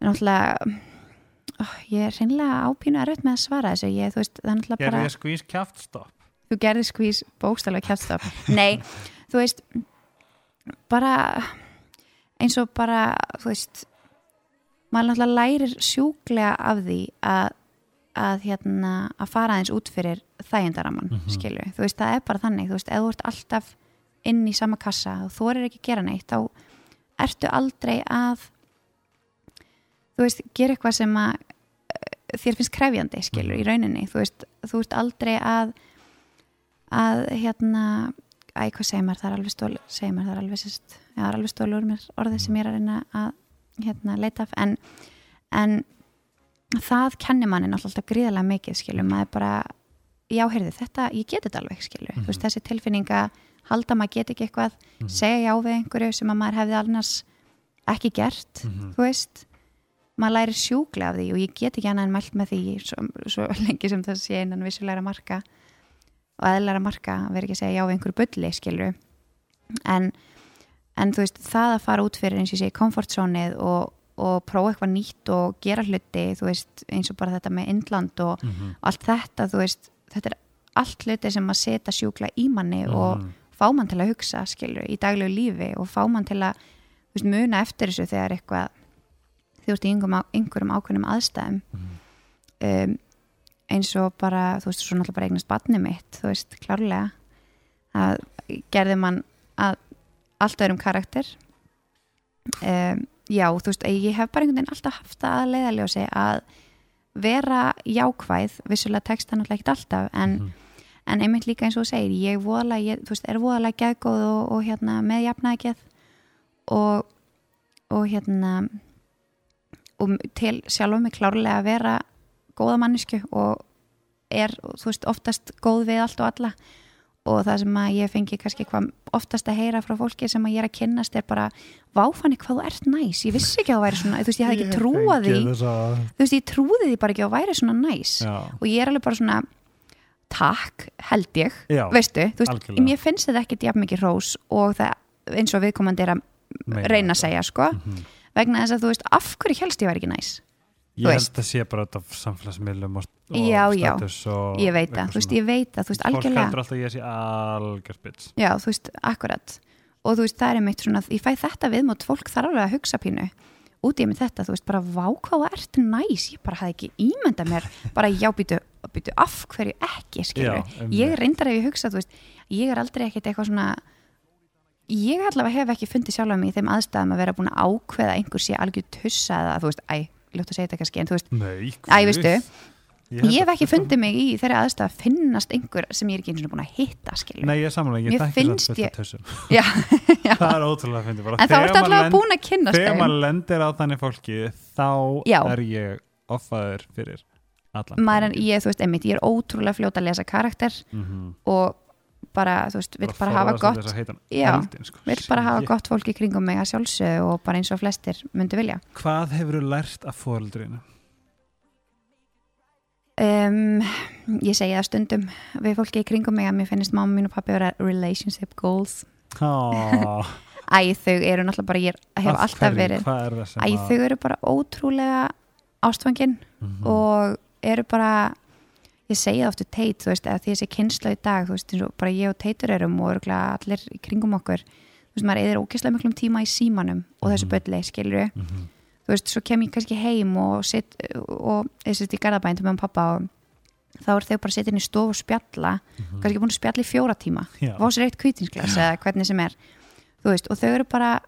náttúrulega oh, ég er hreinlega ápínu erfitt með að svara þessu, ég, þú veist, það er náttúrulega bara Gerði ég skvís kjaftstopp? þú gerði skvís bókstallega kjæftstopp *laughs* nei, þú veist bara eins og bara, þú veist maður náttúrulega lærir sjúklega af því að að, hérna, að fara aðeins út fyrir þægindaraman, mm Mhm. skilju, þú veist, það er bara þannig þú veist, ef þú ert alltaf inn í sama kassa og er ekki að gera neitt þá ertu aldrei að þú veist, gera eitthvað sem að eh, þér finnst krefjandi skilur í rauninni, þú veist, þú ert aldrei að að hérna æ, hvað segir maður, það er alveg stól segir maður, það er alveg sérst já, það er alveg stól úr mér orðið sem ég er að reyna að hérna, leita af. En, en það kennir manni náttúrulega alltaf gríðarlega mikið skilur, maður bara já, heyrðu, þetta, ég get þetta alveg skilur. Þú veist, þessi tilfinninga, halda maður get ekki eitthvað, segja já við einhverju sem að maður hefði annars ekki gert Mhm. þú veist maður læri sjúklega af því og ég get ekki annað en mælt með því svo, svo lengi sem það sé innan vissulegra marka og eðlæra marka verður ekki að segja já við einhverju bulli skilur en, en þú veist það að fara út fyrir eins og segi komfortzónið og, og prófa eitthvað nýtt og gera hluti þú veist eins og bara þetta með innland og, Mhm. og allt þetta þú veist þetta er allt hluti sem að setja sjúkla í manni og Mhm. Fá mann til að hugsa skilur í daglegu lífi og fá mann til að veist, muna eftir þessu þegar eitthvað veist í einhverjum, ákveðnum aðstæðum. Um, eins og bara þú veist, svo náttúrulega bara eignast batni mitt þú veist, klárlega. Að gerði mann að allt öðrum karakter. Um, já, þú veist, ég hef bara einhvern veginn alltaf haft að leiðaljósi að vera jákvæð vissulega texta náttúrulega ekkert alltaf en Mhm. En einmitt líka eins og segir ég voðalega, ég, þú veist, er voðalega geðgóð og, og hérna með jafnækið og, og hérna og til sjálfum mig klárlega að vera góða mannesku og er, þú veist, oftast góð við allt og alla. Og það sem að ég fengi kannski hvað oftast að heyra frá fólki sem að ég er að kynnast er bara, váfanni hvað þú ert næs. Ég vissi ekki að þú væri svona, þú veist, ég hafði ekki trúað því. þú veist, ég trúði því bara ekki að þú væri svona næs. Já, og ég er alveg bara svona takk, held ég. Já, veistu, þú veist, algjörlega. mér finnst þetta ekkert jafn mikið rós og það eins og viðkomandi er að meina reyna að segja sko, Mhm. vegna þess að þú veist af hverju helst ég væri ekki næs? Ég held að sé bara þetta samfélagsmiðlum og, og Já, já. status og ég veit eitthvað þú veist, ég veit það þú veist, Fólk algjörlega, heldur alltaf að ég sé algjör spits já, þú veist, akkurat. Og þú veist, það er einmitt svona, ég fæ þetta viðmót fólk þarf alveg að hugsa pínu út í með þetta, þú veist, bara vá hvað þú ert næs, ég bara hafði ekki ímyndað mér bara já, býtu, býtu af hverju ekki, Já, einmitt. ég reyndar ef ég hugsa, þú veist, ég er aldrei ekkert eitthvað svona ég allavega hef ekki fundið sjálf mig í þeim aðstæðum að vera búin að ákveða að einhver sé algjör tussa eða þú veist, æ, ljótt að segja þetta kannski en þú veist, Nei, æ, veistu held ég hef ekki fundið mig í þeirri aðstæð að finnast einhver sem ég er ekki eins og búin að hitta skilur Nei, ég er samanlega, ég þekki finnst þetta ég- *laughs* já. Það er ótrúlega að finna bara en þá þegar ertu allavega búin að kynnast Þegar þeim maður lendir á þannig fólki þá Já. er ég offaður fyrir allan maður en peninginn. ég, þú veist, einmitt, ég er ótrúlega fljóta að lesa karakter Mhm. og bara, þú veist, vill bara hafa gott Já, sko. vill bara hafa Shit. gott fólk í kringum mig að sjálfsögðu og bara eins og flestir myndu vilja Hvað hefur um, ég segi það stundum við fólki í kringum mig að mér finnst mamma mín og pappi vera relationship goals Oh, *laughs* æ, þau eru náttúrulega bara, ég hef alltaf verið er æ, þau eru bara ótrúlega ástfangin Mhm. og eru bara ég segi það ofta teit, þú veist, að því þessi kynsla í dag, þú veist, eins og bara ég og teitur erum og allir í kringum okkur þú veist, maður eðir ógeðslega miklum tíma í símanum og þessu Mhm. bölli, skilur við Mhm. Þú veist, svo kem ég kannski heim og sitt, og þessi í garðabæn til með pappa og þá er þau bara að setja inn í stofu og spjalla Mhm. kannski búin að spjalla í fjóra tíma. Fá sér eitt kvítinsglas eða hvernig sem er. Veist, og þau eru bara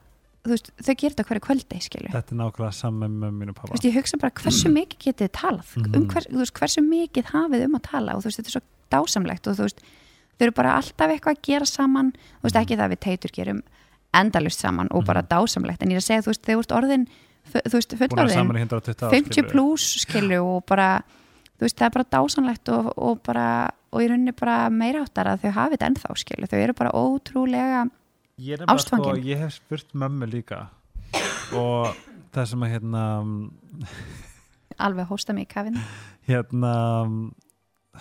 veist, þau gerir þetta hverju kvöldi, Þetta er nákvæmlega saman með mínu pappa veist, ég hugsa bara hversu mikið getið talað? Um Mhm. hver, þú veist, hversu mikið hafið um að tala? Og þetta er svo dásamlegt og þau eru bara alltaf eitthvað að gera saman. Veist, ekki það við teitur gerum endalust saman og bara dásamlegt. En ég er að segja, þú veist, þau ert orðin þú veist, fullorðin, saman í 120 ár 50 skilurðu. pluss skilu og bara, þú veist, það er bara dásamlegt og, og bara, og í rauninni bara meira áttar að þau hafið þetta ennþá skilu þau eru bara ótrúlega sko, ástfangin. ég hef spurt mömmu líka og það sem að hérna alveg hósta mig í kafinu hérna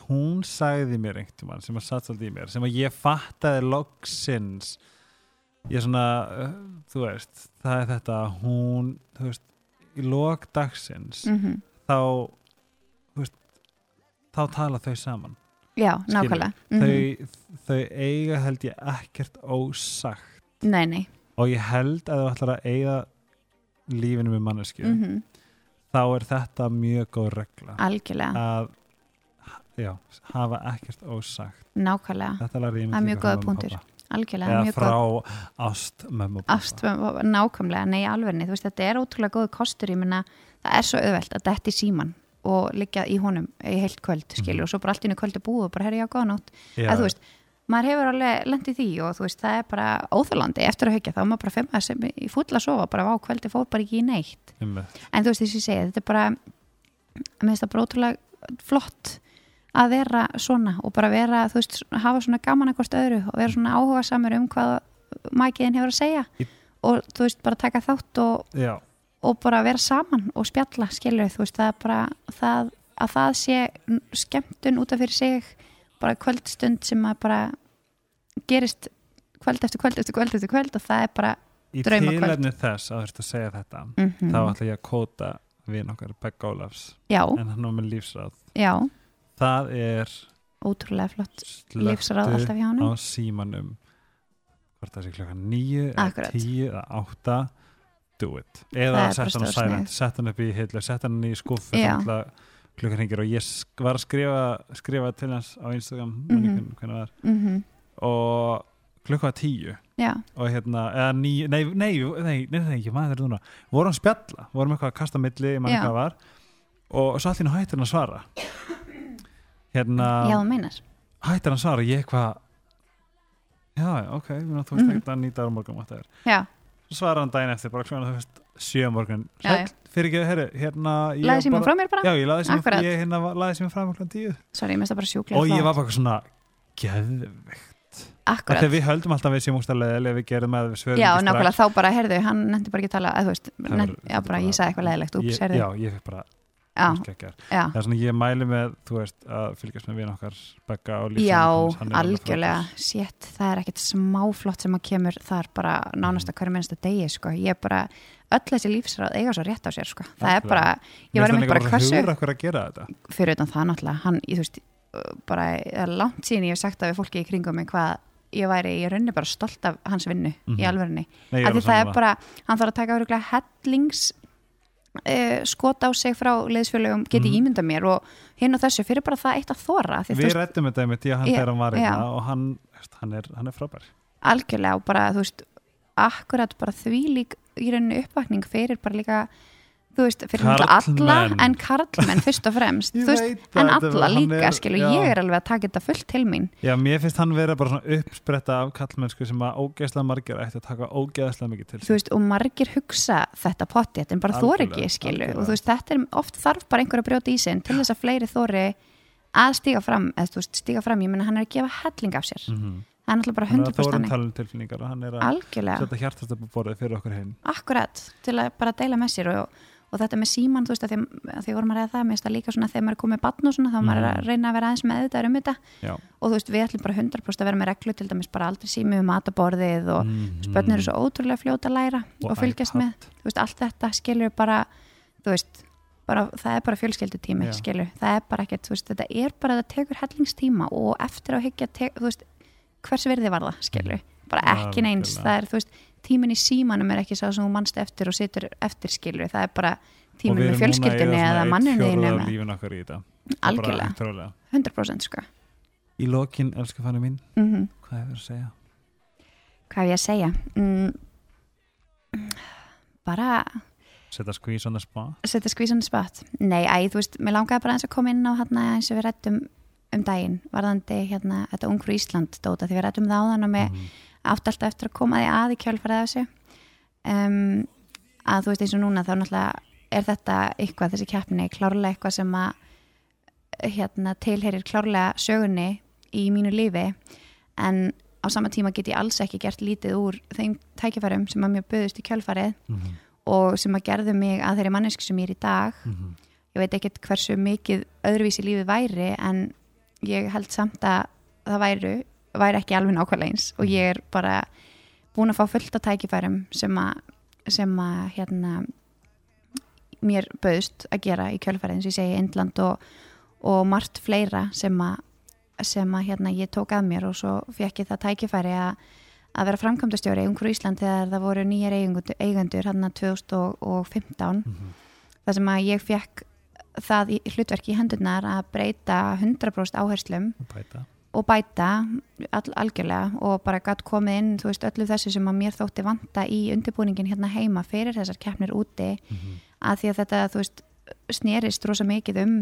hún sagði mér einhvern mann sem að satt svolítið í mér sem að ég fattaði loksins ég svona uh, þú veist, það er þetta hún, þú veist, í lok dagsins mm þá þú veist, þá tala þau saman. Já, Skilurðu? nákvæmlega. Mm þau, þau eiga held ég ekkert ósagt. Nei, nei. Og ég held að þú ætlar að eiga lífinu með mannesku mm þá er þetta mjög góð regla. Algjörlega, að já, hafa ekkert ósagt. Nákvæmlega. Það er mjög og punktur. pabba. Algjörlega, eða frá gott ást mömmu og pappa. ást, nákvæmlega, nei alverni þú veist, þetta er ótrúlega góð kostur ég minna, það er svo auðvelt að detti síman og liggja í honum í heilt kvöld skilur, Mhm. og svo bara allt í hennu kvöldi búið og bara herri já, góða nótt, Já, eða þú veist maður hefur alveg lendið því og þú veist, það er bara óþálandi eftir að hugja, þá er maður bara fimm að sem í fulla að sofa, bara á kvöldi fór bara ekki í neitt einmitt. en þú veist þess að ég segja, þetta er bara mér finnst það bara ótrúlega flott að vera svona og bara vera, þú veist, hafa svona gaman að hvort öðru og vera svona áhuga samur um hvað mækiðin hefur að segja Í- og þú veist, bara taka þátt og, og bara vera saman og spjalla, skilur, þú veist, það er bara það, að það sé skemmtun út af fyrir sig bara kvöldstund sem að bara gerist kvöld eftir kvöld eftir kvöld eftir kvöld og það er bara í Draumakvöld. tilefni þess að þú ert að segja þetta mm þá ætla ég að kóta við okkar Begg Ólafs já, en hann var með lífsráð. Já, það er ótrúlega flott. Slöktu alltaf hjá á hann símanum. Hvort það sé klokkan nýju eða tíu eða átta do it. Eða sett hann á silent, sett hann upp í hillu sett hann í skuffu Já. klukkan hringir og ég var að skrifa skrifa til hans á Instagram mm. -hmm. mm og klukkan var tíu. Já, og hérna, eða ný, nei, nei, nei, nei, ekki maður þetta núna. Vorum spjalla, vorum eitthvað að kasta á milli, ég maður Já. hvað var. Og svo allir hættir hann að svara hérna já, þú meinar. Hættir hann að svara, ég eitthvað já, ok, þú veist Mhm. ekkert að nýta á morgun þetta er, svara hann daginn eftir bara klukkan, þú veist, sjö morgun. Fyrir ekki, herri, hérna laði síma frá mér bara? Já, ég laði síma, ég hérna laði síma frá klukkan tíu. Sorry, ég mest það bara sjúklega og ég var bara svona geðveikt. Akkurat, þegar við höldum alltaf að við séum úrstæðlega ef við gerum að við svörum já, nákvæmlega þá bara, heyrðu, hann nefndi bara ekki að tala að þú veist, Það var- já, bara, ég sagði eitthvað leðilegt, úps, ég, heyrðu. já, ég fikk bara það er svona ég mæli með þú veist að fylgjast með vinn okkar Begga og lífsins já, er algjörlega. sétt, það er ekkert smáflott sem að kemur þar bara nánast að hverju minnsta degi sko. ég er bara, öll þessi lífsráð eiga svo rétt á sér, sko. það er bara ég var einmitt bara hversu fyrir utan það náttúrulega. Hann, ég, þú veist, uh, bara það er langt síðan ég hef sagt að við fólki í kringum mig hvað ég væri í rauninni bara stolt af hans vinnu Mhm. í alvörinni, Nei, ég af því það er bara hann þarf að taka öruglega uh, skot á sig frá leiðsfjölugum geti Mhm. ímynda mér og hinn og þessu fyrir bara það eitt að þóra við rættum þetta með því að hann þegar hann var já. hérna og hann, hann, er, hann er frábær algjörlega og bara þú veist akkurat bara því lík í rauninni uppvakning fyrir bara líka þú veist, fyrir alla en karlmenn fyrst og fremst *laughs* veist, en þetta- alla hann líka er- skilu, já. ég er alveg að taka þetta fullt til mín Já, mér finnst hann vera bara svona uppspretta af kallmennsku sem að ógeðslega margir ætti að taka ógeðslega mikið til þú veist, og margir hugsa þetta pottið, en bara þóri ekki skilu, algjörlega. og þú veist, þetta er oft þarf bara einhver að brjóta í sinn til þess að fleiri þóri að stíga fram, eða þú veist, stíga fram ég menna hann er að gefa helling af sér Mhm. það er náttúrulega bara hann er að 100% þórum þannig. talum tilfinningar og hann er að fyrir okkur heim akkurat til að bara deila með sér og, og þetta með síman, þú veist, að því, vorum að reyða það, mér finnst það líka svona þegar maður er komið batn og svona, þá mm. maður er að reyna að vera aðeins með þetta um þetta og þú veist, við ætlum bara 100% að vera með reglu til dæmis bara aldrei sími um mataborðið og Mhm. spötnir eru svo ótrúlega fljóta að læra og, fylgjast iPad. með, þú veist, allt þetta skilur bara, þú veist bara, það er bara fjölskyldutími, Já. skilur það er bara ekkert, þú veist, þetta er bara það tekur hellingstíma og eftir á hyggja te, þú veist, hvers virði var það, skilur bara ekki neins, það er, þú veist tíminn í símanum er ekki sá sem þú mannst eftir og situr eftir, skilur, það er bara við með eyða eða manninu þínu algjörlega, hægt rólega. 100% sko. Í lokin, elsku fannu mín, mm hvað hefur að segja? hvað hef ég að segja? Mm, bara Setja squeeze on the spot? Setja skvísan spott nei, æ, þú veist, mér langaði bara eins að koma inn á hérna eins og við rættum um daginn varðandi hérna, þetta Ungfrú Ísland dóta því við rættum það áðan og með Mhm. Átt alltaf eftir að koma því að í kjölfarið af þessu um, að þú veist eins og núna þá náttúrulega er þetta eitthvað, þessi keppni klárlega eitthvað sem að hérna, tilherir klárlega sögunni í mínu lífi en á sama tíma get ég alls ekki gert lítið úr þeim tækifærum sem að mér böðust í kjölfarið Mhm. og sem að gerðu mig að þeirri manneski sem ég er í dag Mhm. ég veit ekkert hversu mikið öðruvísi lífið væri en ég held samt að það væri, væri ekki alveg nákvæmlega eins og ég er bara búin að fá fullt af tækifærum sem að, sem að hérna, mér bauðst að gera í kjölfærið eins og ég segi Indland og, og margt fleira sem að, sem að hérna, ég tók að mér og svo fekk ég það tækifæri að að vera framkvæmdastjóri í Ungur Ísland þegar það voru nýjar eigendur, hann 2015 Mhm. þar sem að ég fekk það í hlutverk í hendurnar að breyta 100% áherslum bæta og bæta all, algjörlega og bara gætt komið inn þú veist öllu þessu sem að mér þótti vanta í undirbúningin hérna heima fyrir þessar keppnir úti. Mhm. að því að þetta þú veist snerist rosa mikið um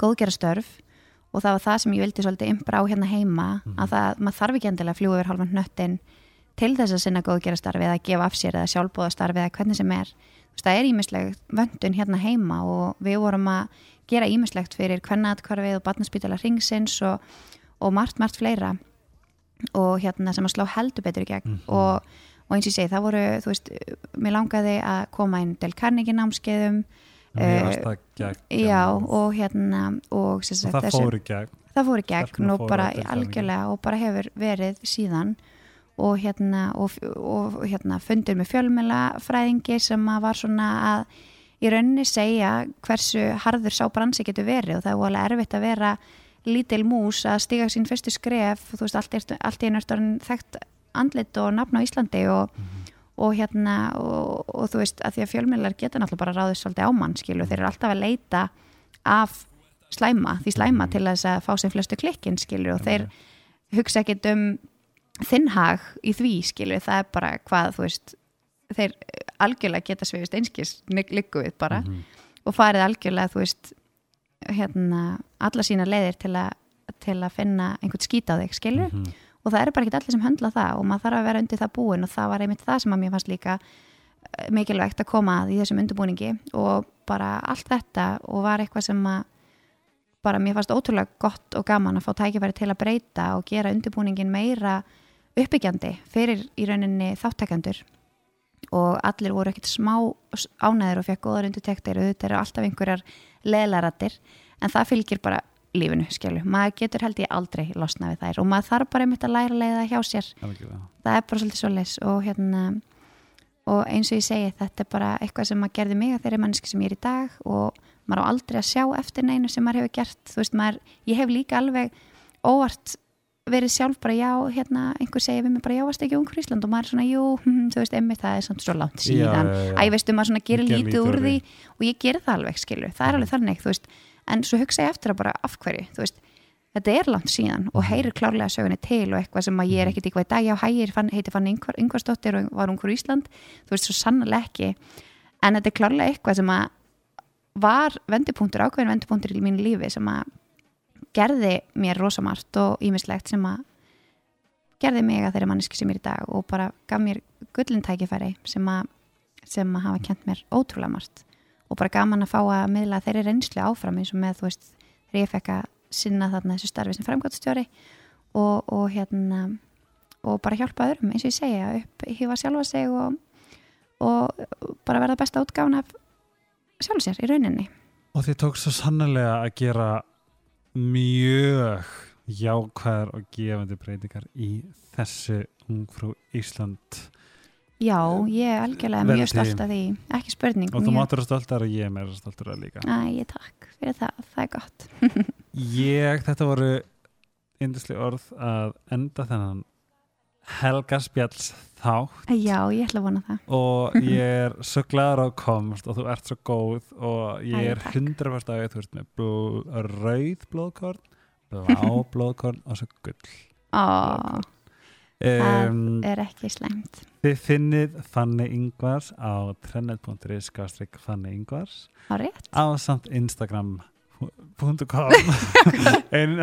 góðgerastörf og það var það sem ég vildi svolítið ymbra á hérna heima að það, maður þarf ekki endilega að fljúa yfir halvan hnöttin til þess að sinna góðgerastarfi eða gefa af sér eða sjálfbóðastarfi eða hvernig sem er. Þú veist, það er ímislegt vöndun hérna heima og við vorum að gera ímislegt fyrir kvennaðatkvarfið og barnaspítala ringsins og, og margt, margt fleira og hérna sem að slá heldur betur í gegn. Og, og eins og ég segi, það voru, þú veist, mér langaði að koma inn til Carnegie námskeiðum gegn já og hérna og, sem og sagt, það þessu- fór í gegn. það fór í gegn og fóru bara algjörlega og bara hefur verið síðan. Og hérna, og, og, hérna fundur með fjölmela sem að var svona að í rauninni segja hversu harður sá bransi getur verið og það er alveg erfitt að vera lítil mús að stiga sín fyrstu skref og þú veist, allt, er, allt í einu orðin þekkt andlit og nafn á Íslandi og, og hérna og, og þú veist, að því að fjölmjölar geta náttúrulega bara ráðið svolítið á mann, skilu, þeir eru alltaf að leita af slæma, því slæma til þess að fá sem flestu klikkin, skilu, og þeir hugsa ekkit um þinn hag í því, skilu, það er bara hvað, þú veist, þeir algjörlega geta svifist einskis við bara Mhm. og farið algjörlega, þú veist hérna, alla sína leiðir til að, til að finna einhvern skít á þig, skilur Mhm. og það eru bara ekki allir sem höndla það og maður þarf að vera undir það búin og það var einmitt það sem að mér fannst líka eh, mikilvægt að koma að í þessum undirbúningi og bara allt þetta og var eitthvað sem að bara mér fannst ótrúlega gott og gaman að fá tækifæri til að breyta og gera undirbúningin meira uppbyggjandi fyrir í rauninni þáttækandur og allir voru ekkert smá ánæður og fekk góðar undirtektir og þetta eru alltaf einhverjar leðlarattir en það fylgir bara lífinu, skilju. Maður getur held ég aldrei losna við þær og maður þarf bara einmitt að læra leiða hjá sér. Algjörlega. Það er bara svolítið svoleiðis og hérna og eins og ég segi, þetta er bara eitthvað sem maður gerði mig að þeirri manneski sem ég er í dag og maður á aldrei að sjá eftir neinu sem maður hefur gert, veist, maður ég hef líka alveg óvart verið sjálf bara já, hérna, einhver segir við mig bara já, varst ekki ungur í Ísland? Og maður er svona, jú, *laughs* hm, þú veist, emmi, það er samt svo langt síðan, Já, já, æ, veistu, maður svona gerir Gerir lítið úr því og ég ger það alveg, skilur, það er alveg þannig, þú veist, en svo hugsa ég eftir að bara af hverju, þú veist, þetta er langt síðan og heyrir klárlega sögunni til og eitthvað sem að ég er ekkit eitthvað í dag, já, hægir fann, heiti fann yngvarsdóttir og var ungur í Ísland, þú veist, svo sannlega ekki, en þetta er klárlega eitthvað sem að var vendipunktur, ákveðin vendipunktur í mínu lífi sem að gerði mér rosamart og ímislegt sem að gerði mig að þeirri manneski sem ég er í dag og bara gaf mér gullin tækifæri sem að, sem að hafa kent mér ótrúlega margt. Og bara gaman að fá að miðla þeirri reynslu áfram eins og með þú veist þegar ég fekk að sinna þarna þessu starfi sem fremgóttstjóri og, og hérna og bara hjálpa öðrum eins og ég segja upp, hífa sjálfa sig og, og bara verða besta útgáfn af sjálf sér í rauninni. Og þið tók svo sannlega að gera mjög jákvæðar og gefandi breytingar í þessu ungfrú Ísland. Já, ég er algjörlega Vel mjög stolt af því, ekki spurning og þú mjög- mátur að stoltar og ég er stoltur að líka. Æ, ég takk fyrir það, það er gott. *laughs* Ég, þetta voru yndisli orð að enda þennan Helga Spjalls þátt. Já, ég ætla að vona það. Og *laughs* ég er svo gladur á að komast og þú ert svo góð og ég er. 100% að þú ert með bló, rauð blóðkorn blá *laughs* blóðkorn og svo gull Ó, um, er ekki slæmt. Þið finnið Fanny Ingvars á trennet.is skástrík Fanny Ingvars. Á samt Instagram.com *laughs* ein,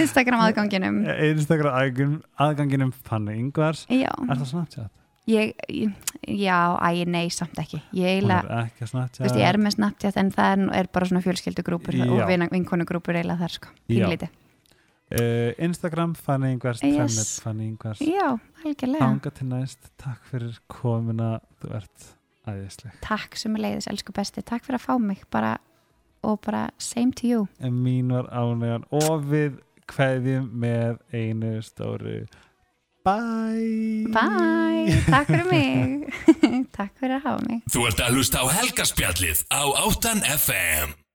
Instagram aðganginum. Instagram aðganginum, Ingvars. Já, Er það Snapchat? ég, ég- já, æ, nei, samt ekki. Ég er ekki veist, ég er með Snapchat en það er, er bara svona fjölskyldugrúpur og vinkonugrúpur eiginlega þar, sko. Uh, Instagram Fanny Ingvars, Yes. Já, algjörlega. Anga til næst, takk fyrir komuna. Þú ert æðisleg. Takk sem er leiðis, elsku besti. Takk fyrir að fá mig, bara og bara same to you. En mín var ánægjan og við kveðjum með einu stóru. Bye. Bye, takk fyrir mig. *laughs* *laughs* Takk fyrir að hafa mig. Þú ert að hlusta á helgaspjallið á 8 FM